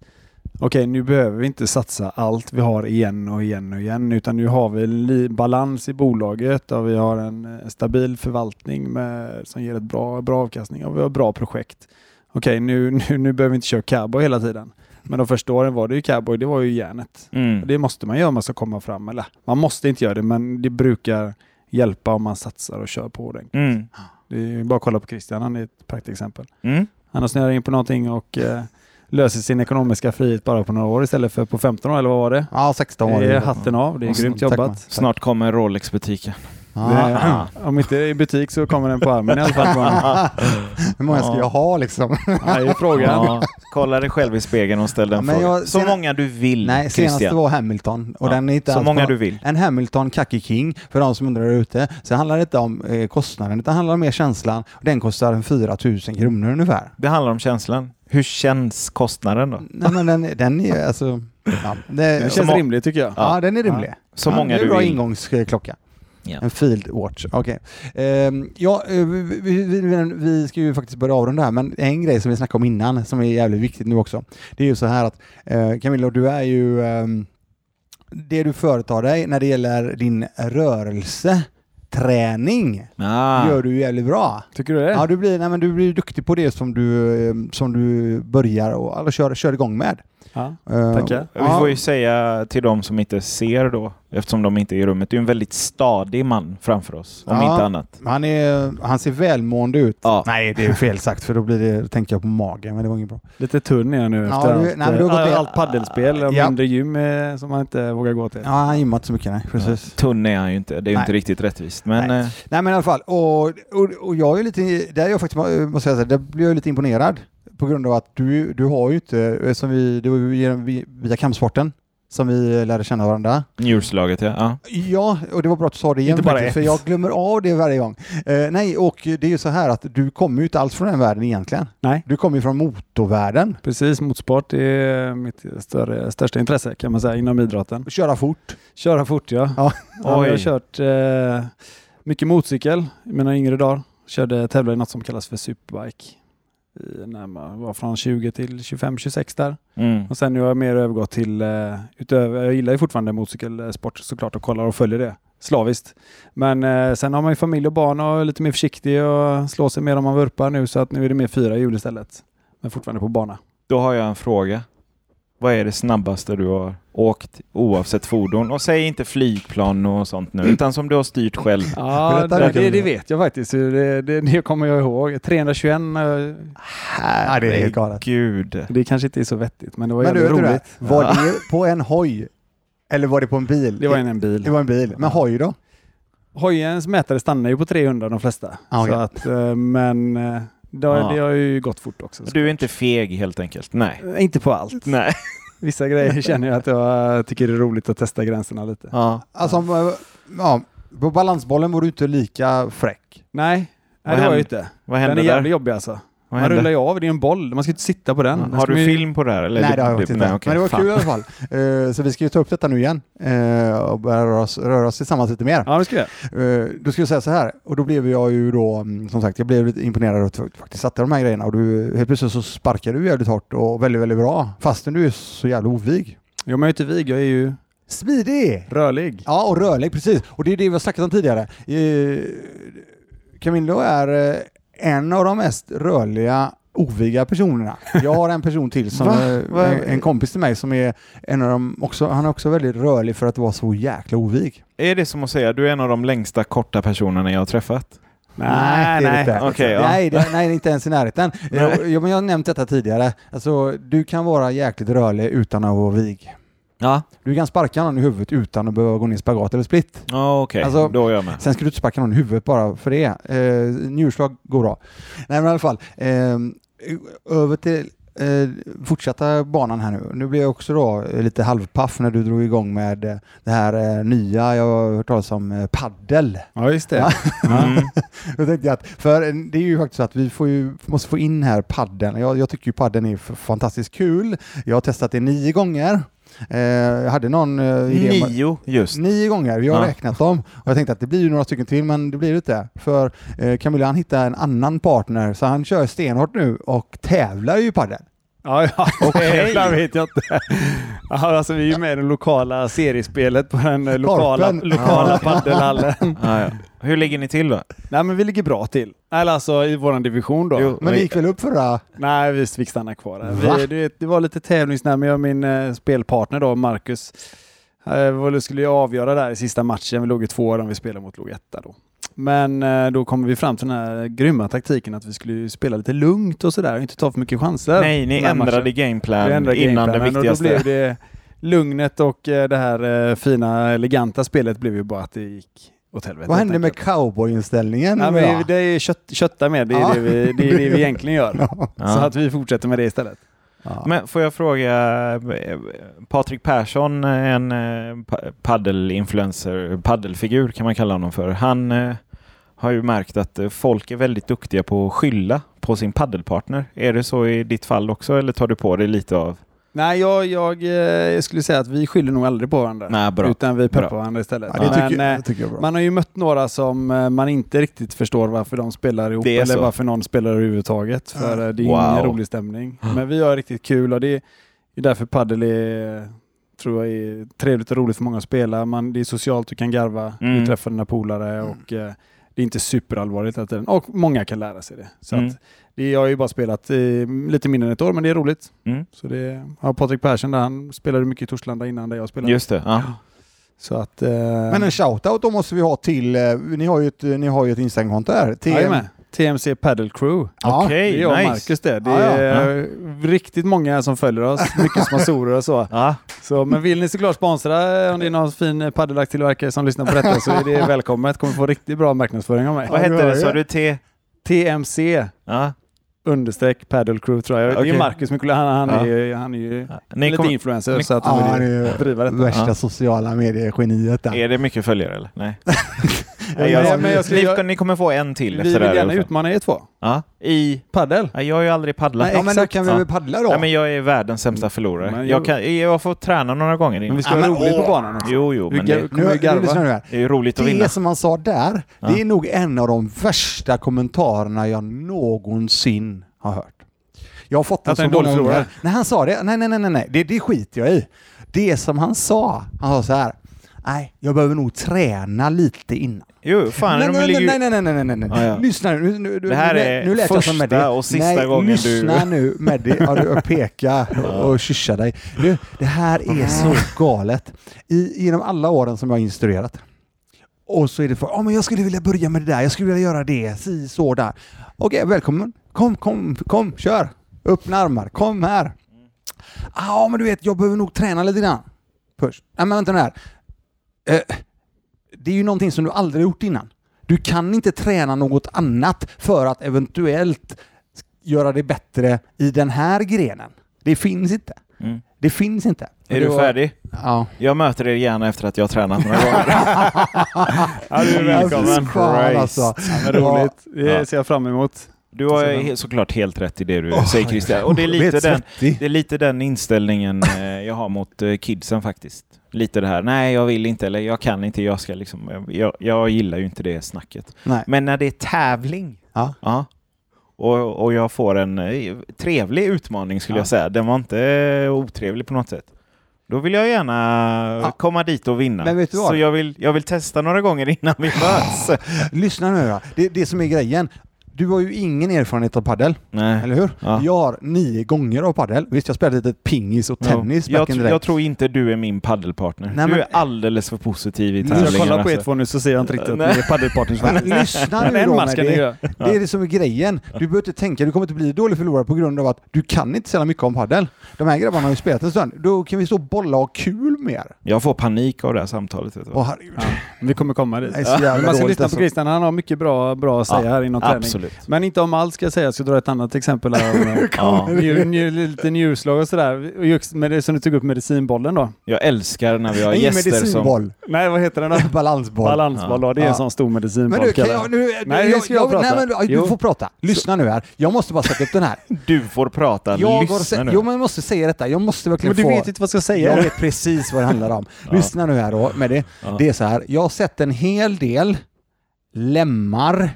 okej, nu behöver vi inte satsa allt vi har igen och igen och igen, utan nu har vi en balans i bolaget och vi har en eh, stabil förvaltning med, som ger ett bra, bra avkastning och vi har bra projekt. Okej, nu, nu, nu behöver vi inte köra cowboy hela tiden. Men de första åren var det ju cowboy, det var ju järnet. Mm. Det måste man göra om man ska komma fram. Eller man måste inte göra det, men det brukar hjälpa om man satsar och kör på ordentligt. Mm. Det är bara att kolla på Christian, han är ett praktexempel. Mm. Han har snöat in på någonting och eh, löser sin ekonomiska frihet bara på några år istället för på 15 år, eller vad var det? Ja, 16 var Det är hatten av, det är Och grymt jobbat. Snart kommer Rolex-butiken. Ja. Det, om inte i butik så kommer den på armen i alla fall. Hur många ska Ja. jag ha liksom? Det är frågan. Ja. Kolla dig själv i spegeln och ställ den Ja, men frågan. jag- Så sena- många du vill, Nej, senaste Christian. var Hamilton och Ja, den är inte Så många på- du vill. En Hamilton Kaki King, för de som undrar där ute, så handlar det inte om eh, kostnaden, utan det handlar om mer känslan. Den kostar en 4 000 kronor ungefär. Det handlar om känslan. Hur känns kostnaden då? Nej men den, den är alltså... Ja, det, Det ja, känns rimligt tycker jag. den är rimlig. Så ja, många det är du en bra vill. ingångsklocka. Ja. En Field Watch, okej. Ehm, ja, eh, vi, vi, vi, vi ska ju faktiskt börja avrunda här, men en grej som vi snackade om innan, som är jävligt viktigt nu också, det är ju så här att eh, Camilla, du är ju... ehm, det du företar dig när det gäller din rörelse träning Ah. gör du jävligt bra. Tycker du det? Ja, du blir, nej, men du blir duktig på det som du, eh, som du börjar och eller kör, kör igång med. Ja. Eh, Tackar. Vi får ju säga till de som inte ser då, eftersom de inte är i rummet, det är en väldigt stadig man framför oss, om Ja. inte annat. Han, är, han ser välmående ut. Ja. Nej, det är fel sagt för då blir det, då tänker jag på magen, men det var inget bra. Lite tunn är jag nu Ja, efter du- allt, nej, men du har gått all- ner- allt paddelspel och Ja. mindre gym eh, som man inte vågar gå till. Ja, han gymmar inte så mycket, nej. Precis. Tunn är han ju inte, det är ju inte riktigt rättvist. Men Nej. eh, Nej men i alla fall, och, och, och jag är lite, där är jag faktiskt, måste jag säga, där blir jag lite imponerad. På grund av att du, du har ju inte, som vi, det var ju via kampsporten som vi lärde känna varandra. njurslaget ja. ja. Ja, och det var bra att du sa det igen Inte bara faktiskt, för jag glömmer av det varje gång. Eh, nej, och det är ju så här att du kommer ju inte alls från den världen egentligen. Nej. Du kommer ju från motorvärlden. Precis, motorsport är mitt större, största intresse kan man säga inom idrotten. Köra fort. Köra fort ja. Ja. ja jag har kört eh, mycket motorcykel i mina yngre dagar. Körde, tävlade i något som kallas för superbike. När man var från 20 till 25-26 där. Mm. Och sen nu har jag mer övergått till, eh, utöver, jag gillar ju fortfarande motorcykelsport såklart och kollar och följer det slaviskt. Men eh, sen har man ju familj och barn och är lite mer försiktig och slår sig mer om man vurpar nu så att nu är det mer fyra hjul istället. Men fortfarande på bana. Då har jag en fråga. Vad är det snabbaste du har åkt oavsett fordon? Och säg inte flygplan och sånt nu, utan som du har styrt själv. Ja, det, det, det vet jag faktiskt. Det, det, det kommer jag ihåg. 321, eh, Ja, det är helt galet. Gud. det kanske inte är så vettigt men det var Men du, jävligt du det? roligt. Var Ja. det på en hoj? Eller var det på en bil? Det var en, en bil. Det var en bil. Men hoj då? Hojens mätare stannar ju på 300 de flesta. Ah, okej. så att, eh, men eh, det, har- Ja. det har ju gått fort också. Du är inte feg helt enkelt? Nej. Eh, Inte på allt. Nej. Vissa grejer känner jag att jag tycker det är roligt att testa gränserna lite. Ja. Alltså, eh, ja, på balansbollen var du inte lika fräck. Nej, nej det var hände? ju inte. Vad Den är hände jävligt där? jobbig alltså. Vad Man hände? rullar ju av, det är en boll. Man ska inte sitta på den. Har du ju- film på det här? Eller Nej, det har jag du- inte. nej, okej, Men det var fan. kul i alla fall. Eh, så vi ska ju ta upp detta nu igen eh, och börja röra oss, röra oss tillsammans lite mer. Ja, det ska jag. Eh, då ska jag säga så här, och då blev jag ju då, mm, som sagt, jag blev lite imponerad att du faktiskt satte de här grejerna och du, helt plötsligt så sparkar du jävligt hårt och väldigt, väldigt bra. Fastän du är så jävla ovig. Jo, men jag är inte vig. Jag är ju Smidig! rörlig. Ja, och rörlig, precis. Och det är det vi har snackat om tidigare. Camillo är en av de mest rörliga oviga personerna. Jag har en person till som Va? en, en kompis till mig som är en av dem också, han är också väldigt rörlig för att vara så jäkla ovig. Är det som att säga du är en av de längsta korta personerna jag har träffat? Nej, det är nej. inte. Okej, ja. nej, det, nej, inte ens i närheten. Nej. Jag, jag, men jag har nämnt detta tidigare. Alltså, du kan vara jäkligt rörlig utan att vara vig. Ja. Du kan sparka någon i huvudet utan att behöva gå ner i spagat eller split. Ja, Okej, Alltså- då är jag med. Sen ska du inte sparka någon i huvudet bara för det. Eh, njurslag går bra. Nej men i alla fall. Eh, över till eh, fortsätta banan här nu. Nu blev jag också då eh, lite halvpaff när du drog igång med eh, det här eh, nya, jag har hört talas om eh, paddel. Ja, just det. Ja. Mm. Då tänkte jag att, för det är ju faktiskt så att vi får ju, måste få in här paddeln. Jag, jag tycker ju paddeln är fantastiskt kul. Jag har testat det nio gånger. Eh, jag hade någon eh, idé Nio, just. Nio gånger, vi har Ja. räknat dem. Och jag tänkte att det blir ju några stycken till, men det blir det inte. För eh, Camilla han hittade en annan partner, så han kör stenhårt nu och tävlar ju i padel. Ja, ja. Okej. Det vet jag inte. Ja, alltså, vi är ju med i det lokala seriespelet på den eh, lokala, Korpen. lokala Ja. paddelhallen. Ja, ja. Hur ligger ni till då? Nej, men vi ligger bra till. Eller alltså i våran division då. Jo. Men det gick väl upp förra... Nej, vi fick stanna kvar. Vi, du vet, det var lite tävlingsnära. Jag och min eh, spelpartner då, Marcus, eh, vi skulle ju avgöra där i sista matchen. Vi låg i två år om vi spelade mot låg etta då. Men eh, då kom vi fram till den här grymma taktiken att vi skulle spela lite lugnt och sådär och inte ta för mycket chanser. Nej, ni ändrade gameplan innan det gameplanen och viktigaste. Då blev det lugnet och eh, det här eh, fina, eleganta spelet blev ju bara att det gick åt helvete. Vad hände med cowboyinställningen? Ja, men det är kött, kötta med, det är, Ja. det, vi, det är det vi egentligen gör. Ja. Så att vi fortsätter med det istället. Ja. Men får jag fråga, Patrik Persson, en eh, paddelinfluencer, paddelfigur kan man kalla honom för. Han eh, har ju märkt att eh, folk är väldigt duktiga på att skylla på sin paddelpartner. Är det så i ditt fall också eller tar du på dig lite av? Nej, jag, jag, eh, jag skulle säga att vi skyller nog aldrig på varandra. Nej, bra. Utan vi peppar Bra. varandra istället. Ja, Men, tycker, eh, tycker jag bra. man har ju mött några som eh, man inte riktigt förstår varför de spelar ihop eller så. varför någon spelar överhuvudtaget. För eh, det är ingen Wow. rolig stämning. Men vi har riktigt kul och det är därför paddel är tror jag är trevligt och roligt för många att spela. Man, det är socialt, du kan garva, Mm. du träffar dina polare och eh, det är inte superallvarligt hela tiden. Och många kan lära sig det. Så Mm. att, det jag har ju bara spelat eh, lite mindre än ett år, men det är roligt. Mm. Så det, ja, Patrik Persson där, han spelade mycket i Torslanda innan där jag spelade. Just det. Ja. Så att... Eh, Men en shoutout då måste vi ha till, eh, ni har ju ett, ni har ju ett Instagramkonto här. TM, Jajamän. TMC Paddle Crew. Ja, Okej, Det är jag och nice. Marcus det. Det Ja, ja. är riktigt många som följer oss. Mycket sponsorer och så. Ja. så. Men vill ni såklart sponsra, eh, om det är någon fin paddelack-tillverkare som lyssnar på detta så är det välkommet. Kommer få riktigt bra marknadsföring av mig. Vad hette det Sa du T? TMC Ja. Understreck paddle crew tror jag. Det Okej. är Marcus Mikula. Han, han, Ja. är, han är ju Ni lite kommer- influencer ni- så att Ja, han han vill är ju ju driva detta. värsta Ja. sociala medier-geniet. Är det mycket följare eller? Nej. Nej, jag, men jag ska- ni, jag- ni kommer få en till Vi efter vill det här. i gärna utmana er två. Ja. I... Paddel. Ja, jag har ju aldrig paddlat. Nej, Ja, men då kan vi väl paddla då? Ja, men jag är världens sämsta förlorare. Men jag, kan, jag får träna några gånger Men vi ska Ja, vara men roligt på banan också. Jo, jo, men det, nu, nu här. det är ju roligt att vinna. Det som han sa där, Ja. det är nog en av de värsta kommentarerna jag någonsin har hört. Jag har fått den Att så en många gånger. Nej, han sa det. Nej, nej, nej, nej, nej. Det, det skiter jag i. Det som han sa, han sa så här. Nej, jag behöver nog träna lite innan. Jo, fan, nej, nej, ligger nej, nej, nej, nej, nej, nej, nej. Ja. Lyssna nu. nu, nu Det här nu, är nu lät jag som första Meddi. och sista nej, gången du- lyssna nu Meddi. Ja, du peka och kyssa dig. Du, det här är så galet. I, genom alla åren som jag har instruerat. Och så är det för, ja men jag skulle vilja börja med det där, jag skulle vilja göra det, si, så där. Okej, välkommen. Kom, kom, kom, kör. Öppna armar, kom här. Ja, men du vet, jag behöver nog träna lite grann. Först. Nej, men vänta nu här. Eh, det är ju någonting som du aldrig gjort innan. Du kan inte träna något annat för att eventuellt göra det bättre i den här grenen. Det finns inte. Mm. Det finns inte. Är du färdig? Ja. Jag möter er gärna efter att jag har tränat några gånger. Ja, du är välkommen. Fan, alltså. Ja, roligt. Det ser jag fram emot. Du har såklart helt rätt i det du Åh, säger Christian. Och det är lite den, det är lite den inställningen eh, jag har mot eh, kidsen faktiskt. Lite det här, nej jag vill inte eller jag kan inte, jag ska liksom, jag, jag gillar ju inte det snacket. Nej. Men när det är tävling, Ja. ja, och, och jag får en eh, trevlig utmaning skulle Ja. jag säga, den var inte eh, otrevlig på något sätt. Då vill jag gärna Ja. komma dit och vinna. Så jag vill, jag vill testa några gånger innan vi möts. Lyssna nu då. Det, det som är grejen. Du har ju ingen erfarenhet av paddel, Nej. eller hur? Ja. Jag har nio gånger av paddel. Visst, jag spelade lite pingis och tennis jag, back in the tr- jag tror inte du är min paddelpartner. Nej, du men- är alldeles för positiv i tävlingar. jag kollar på er alltså. två nu så ser jag inte riktigt att ni är paddelpartners. Lyssna nu då med det. Det är det som är grejen. Du behöver inte tänka, du kommer inte bli dålig förlorare på grund av att du kan inte så mycket om paddel. De här grabbarna har ju spelat en stund. Då kan vi stå och bolla och ha kul mer. Jag får panik av det här samtalet. Vet du. Åh herregud. Ja, vi kommer komma dit. Man ska lyssna alltså. på Christian, han har mycket bra, bra att säga Ja, här inom träning. Absolut. Men inte om allt ska jag säga, jag ska dra ett annat exempel här. Om, eh, Ja. nju, nju, lite njurslag och sådär. Just med det som du tog upp, medicinbollen då. Jag älskar när vi har Ingen gäster som... medicinboll. Nej, vad heter den då? Balansboll. Balansboll då, det är Ja. en sån stor medicinboll. Men du, kan jag, jag. nu, Nej, jag, ska jag prata. Nej, men, du Jo. får prata. Lyssna nu här. Jag måste bara sätta upp den här. Du får prata. Jag Lyssna sett, nu. jo, men jag måste säga detta. Jag måste verkligen Men du få... vet inte vad jag ska säga. Jag vet precis vad det handlar om. Ja. Lyssna nu här då med det. Ja. Det är så här. Jag har sett en hel del lemmar,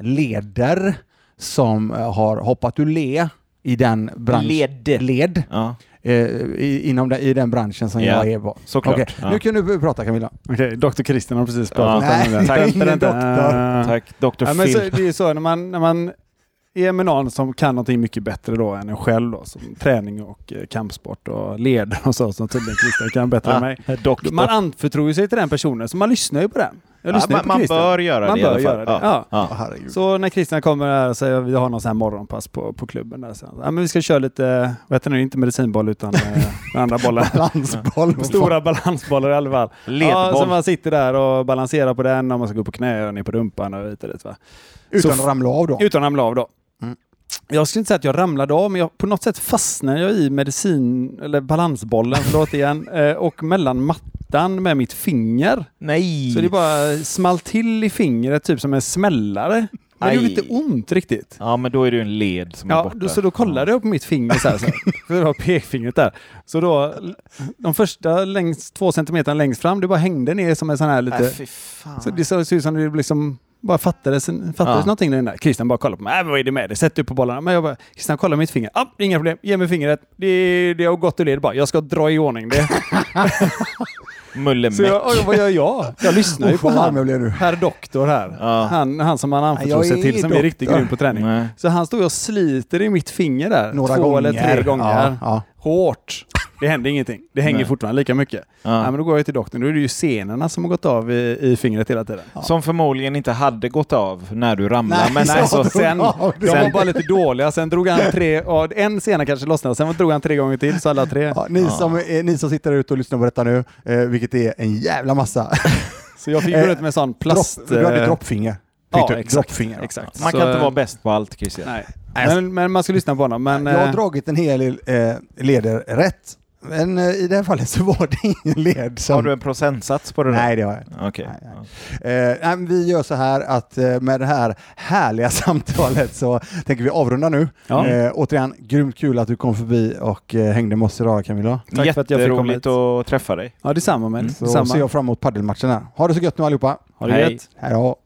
leder som eh, har hoppat ur le i den branschen. Led. Led. Ja, Eh, i, inom den, I den branschen som Ja, jag är på. såklart. Okej, Ja. nu kan du prata Camilla. Okej, Dr. Christian har precis pratat Ja. om det. Tack. ingen doktor. Tack, Dr. Ja, men så, Phil. det är så när man, när man är med någon som kan någonting mycket bättre då än en själv då, som träning och eh, kampsport och led och så som tydligen Christian kan bättre än mig. Doktor. Man anförtror sig till den personen så man lyssnar ju på den. Jag ja, lyssnar man, på man bör göra Man det bör i alla fall. göra det. Ja. Ja. Herregud. Så när Christian kommer här och säger vi har någon sån här morgonpass på, på klubben där. Så, ja, men vi ska köra lite, vad heter det, inte medicinboll utan eh, den andra bollen. Balansboll. Stora balansbollar i alla fall. Ja, så man sitter där och balanserar på den och man ska gå på knä och ner på rumpan och hit och dit. Va? Utan Så- att ramla av då. Utan att ramla av då. Mm. Jag skulle inte säga att jag ramlade av, men jag, på något sätt fastnade jag i medicin, eller balansbollen, förlåt igen, eh, och mellan mattan med mitt finger. Nej! Så det bara small till i fingret, typ som en smällare. Men det gjorde inte ont riktigt. Ja, men då är det ju en led som är Ja, borta. då, så då kollade jag på mitt finger så här. Så, här. så det var pekfingret där. Så då, de första längst, två centimeter längst fram, det bara hängde ner som en sån här Äh, lite... fan. Så det såg ut som det liksom bara fattades, fattades Ja. någonting där inne. Christian bara kollar på mig. Äh, vad är det med dig? Sätt upp på bollarna. Men jag bara, Christian kollar mitt finger. Ah, inga problem. Ge mig fingret. Det, det har gått ur led bara. Jag ska dra i ordning det. Mulle Så jag, vad gör jag? Jag lyssnar ju Usch, på han. Herr doktor här. Ja. Han, han som man anförtror sig är till som är doktor. riktigt grym på träning. Nej. Så han står och sliter i mitt finger där. Några två gånger. eller tre gånger. Ja, ja. Hårt. Det händer ingenting. Det hänger Nej. fortfarande lika mycket. Ja. Ja. men då går jag till doktorn. Då är det ju senorna som har gått av i, i fingret hela tiden. Som förmodligen inte hade gått av när du ramlade. Nej, men så- alltså, så- Sen, Ja, de sen- var bara lite dåliga. Sen drog han tre, ja, en sena kanske lossnade. Sen drog han tre gånger till, så alla tre. Ja, ni, Ja. som, är, ni som sitter där ute och lyssnar på detta nu, eh, vilket är en jävla massa. Så jag fick gå runt med sån plast... Dropp, du hade eh, droppfinger. Ja, exakt. Droppfinger. ja. exakt. man Så, kan inte eh, vara bäst på allt Christian. Nej. Men, men man ska lyssna på honom. Men, Jag har eh, dragit en hel del eh, leder rätt. Men eh, i det här fallet så var det ingen led som... Har du en procentsats på det där? Nej, det har jag inte. Okej. Nej, nej. Eh, nej, men vi gör så här att eh, med det här härliga samtalet så tänker vi avrunda nu. Ja. Eh, återigen, grymt kul att du kom förbi och eh, hängde med oss idag Camilla. Tack för att jag fick komma Jätteroligt hit. att träffa dig. ja, detsamma. Men, Så detsamma. ser jag fram emot paddelmatchen här. Ha det så gött nu allihopa. Ha det Hej. gött. Hej då.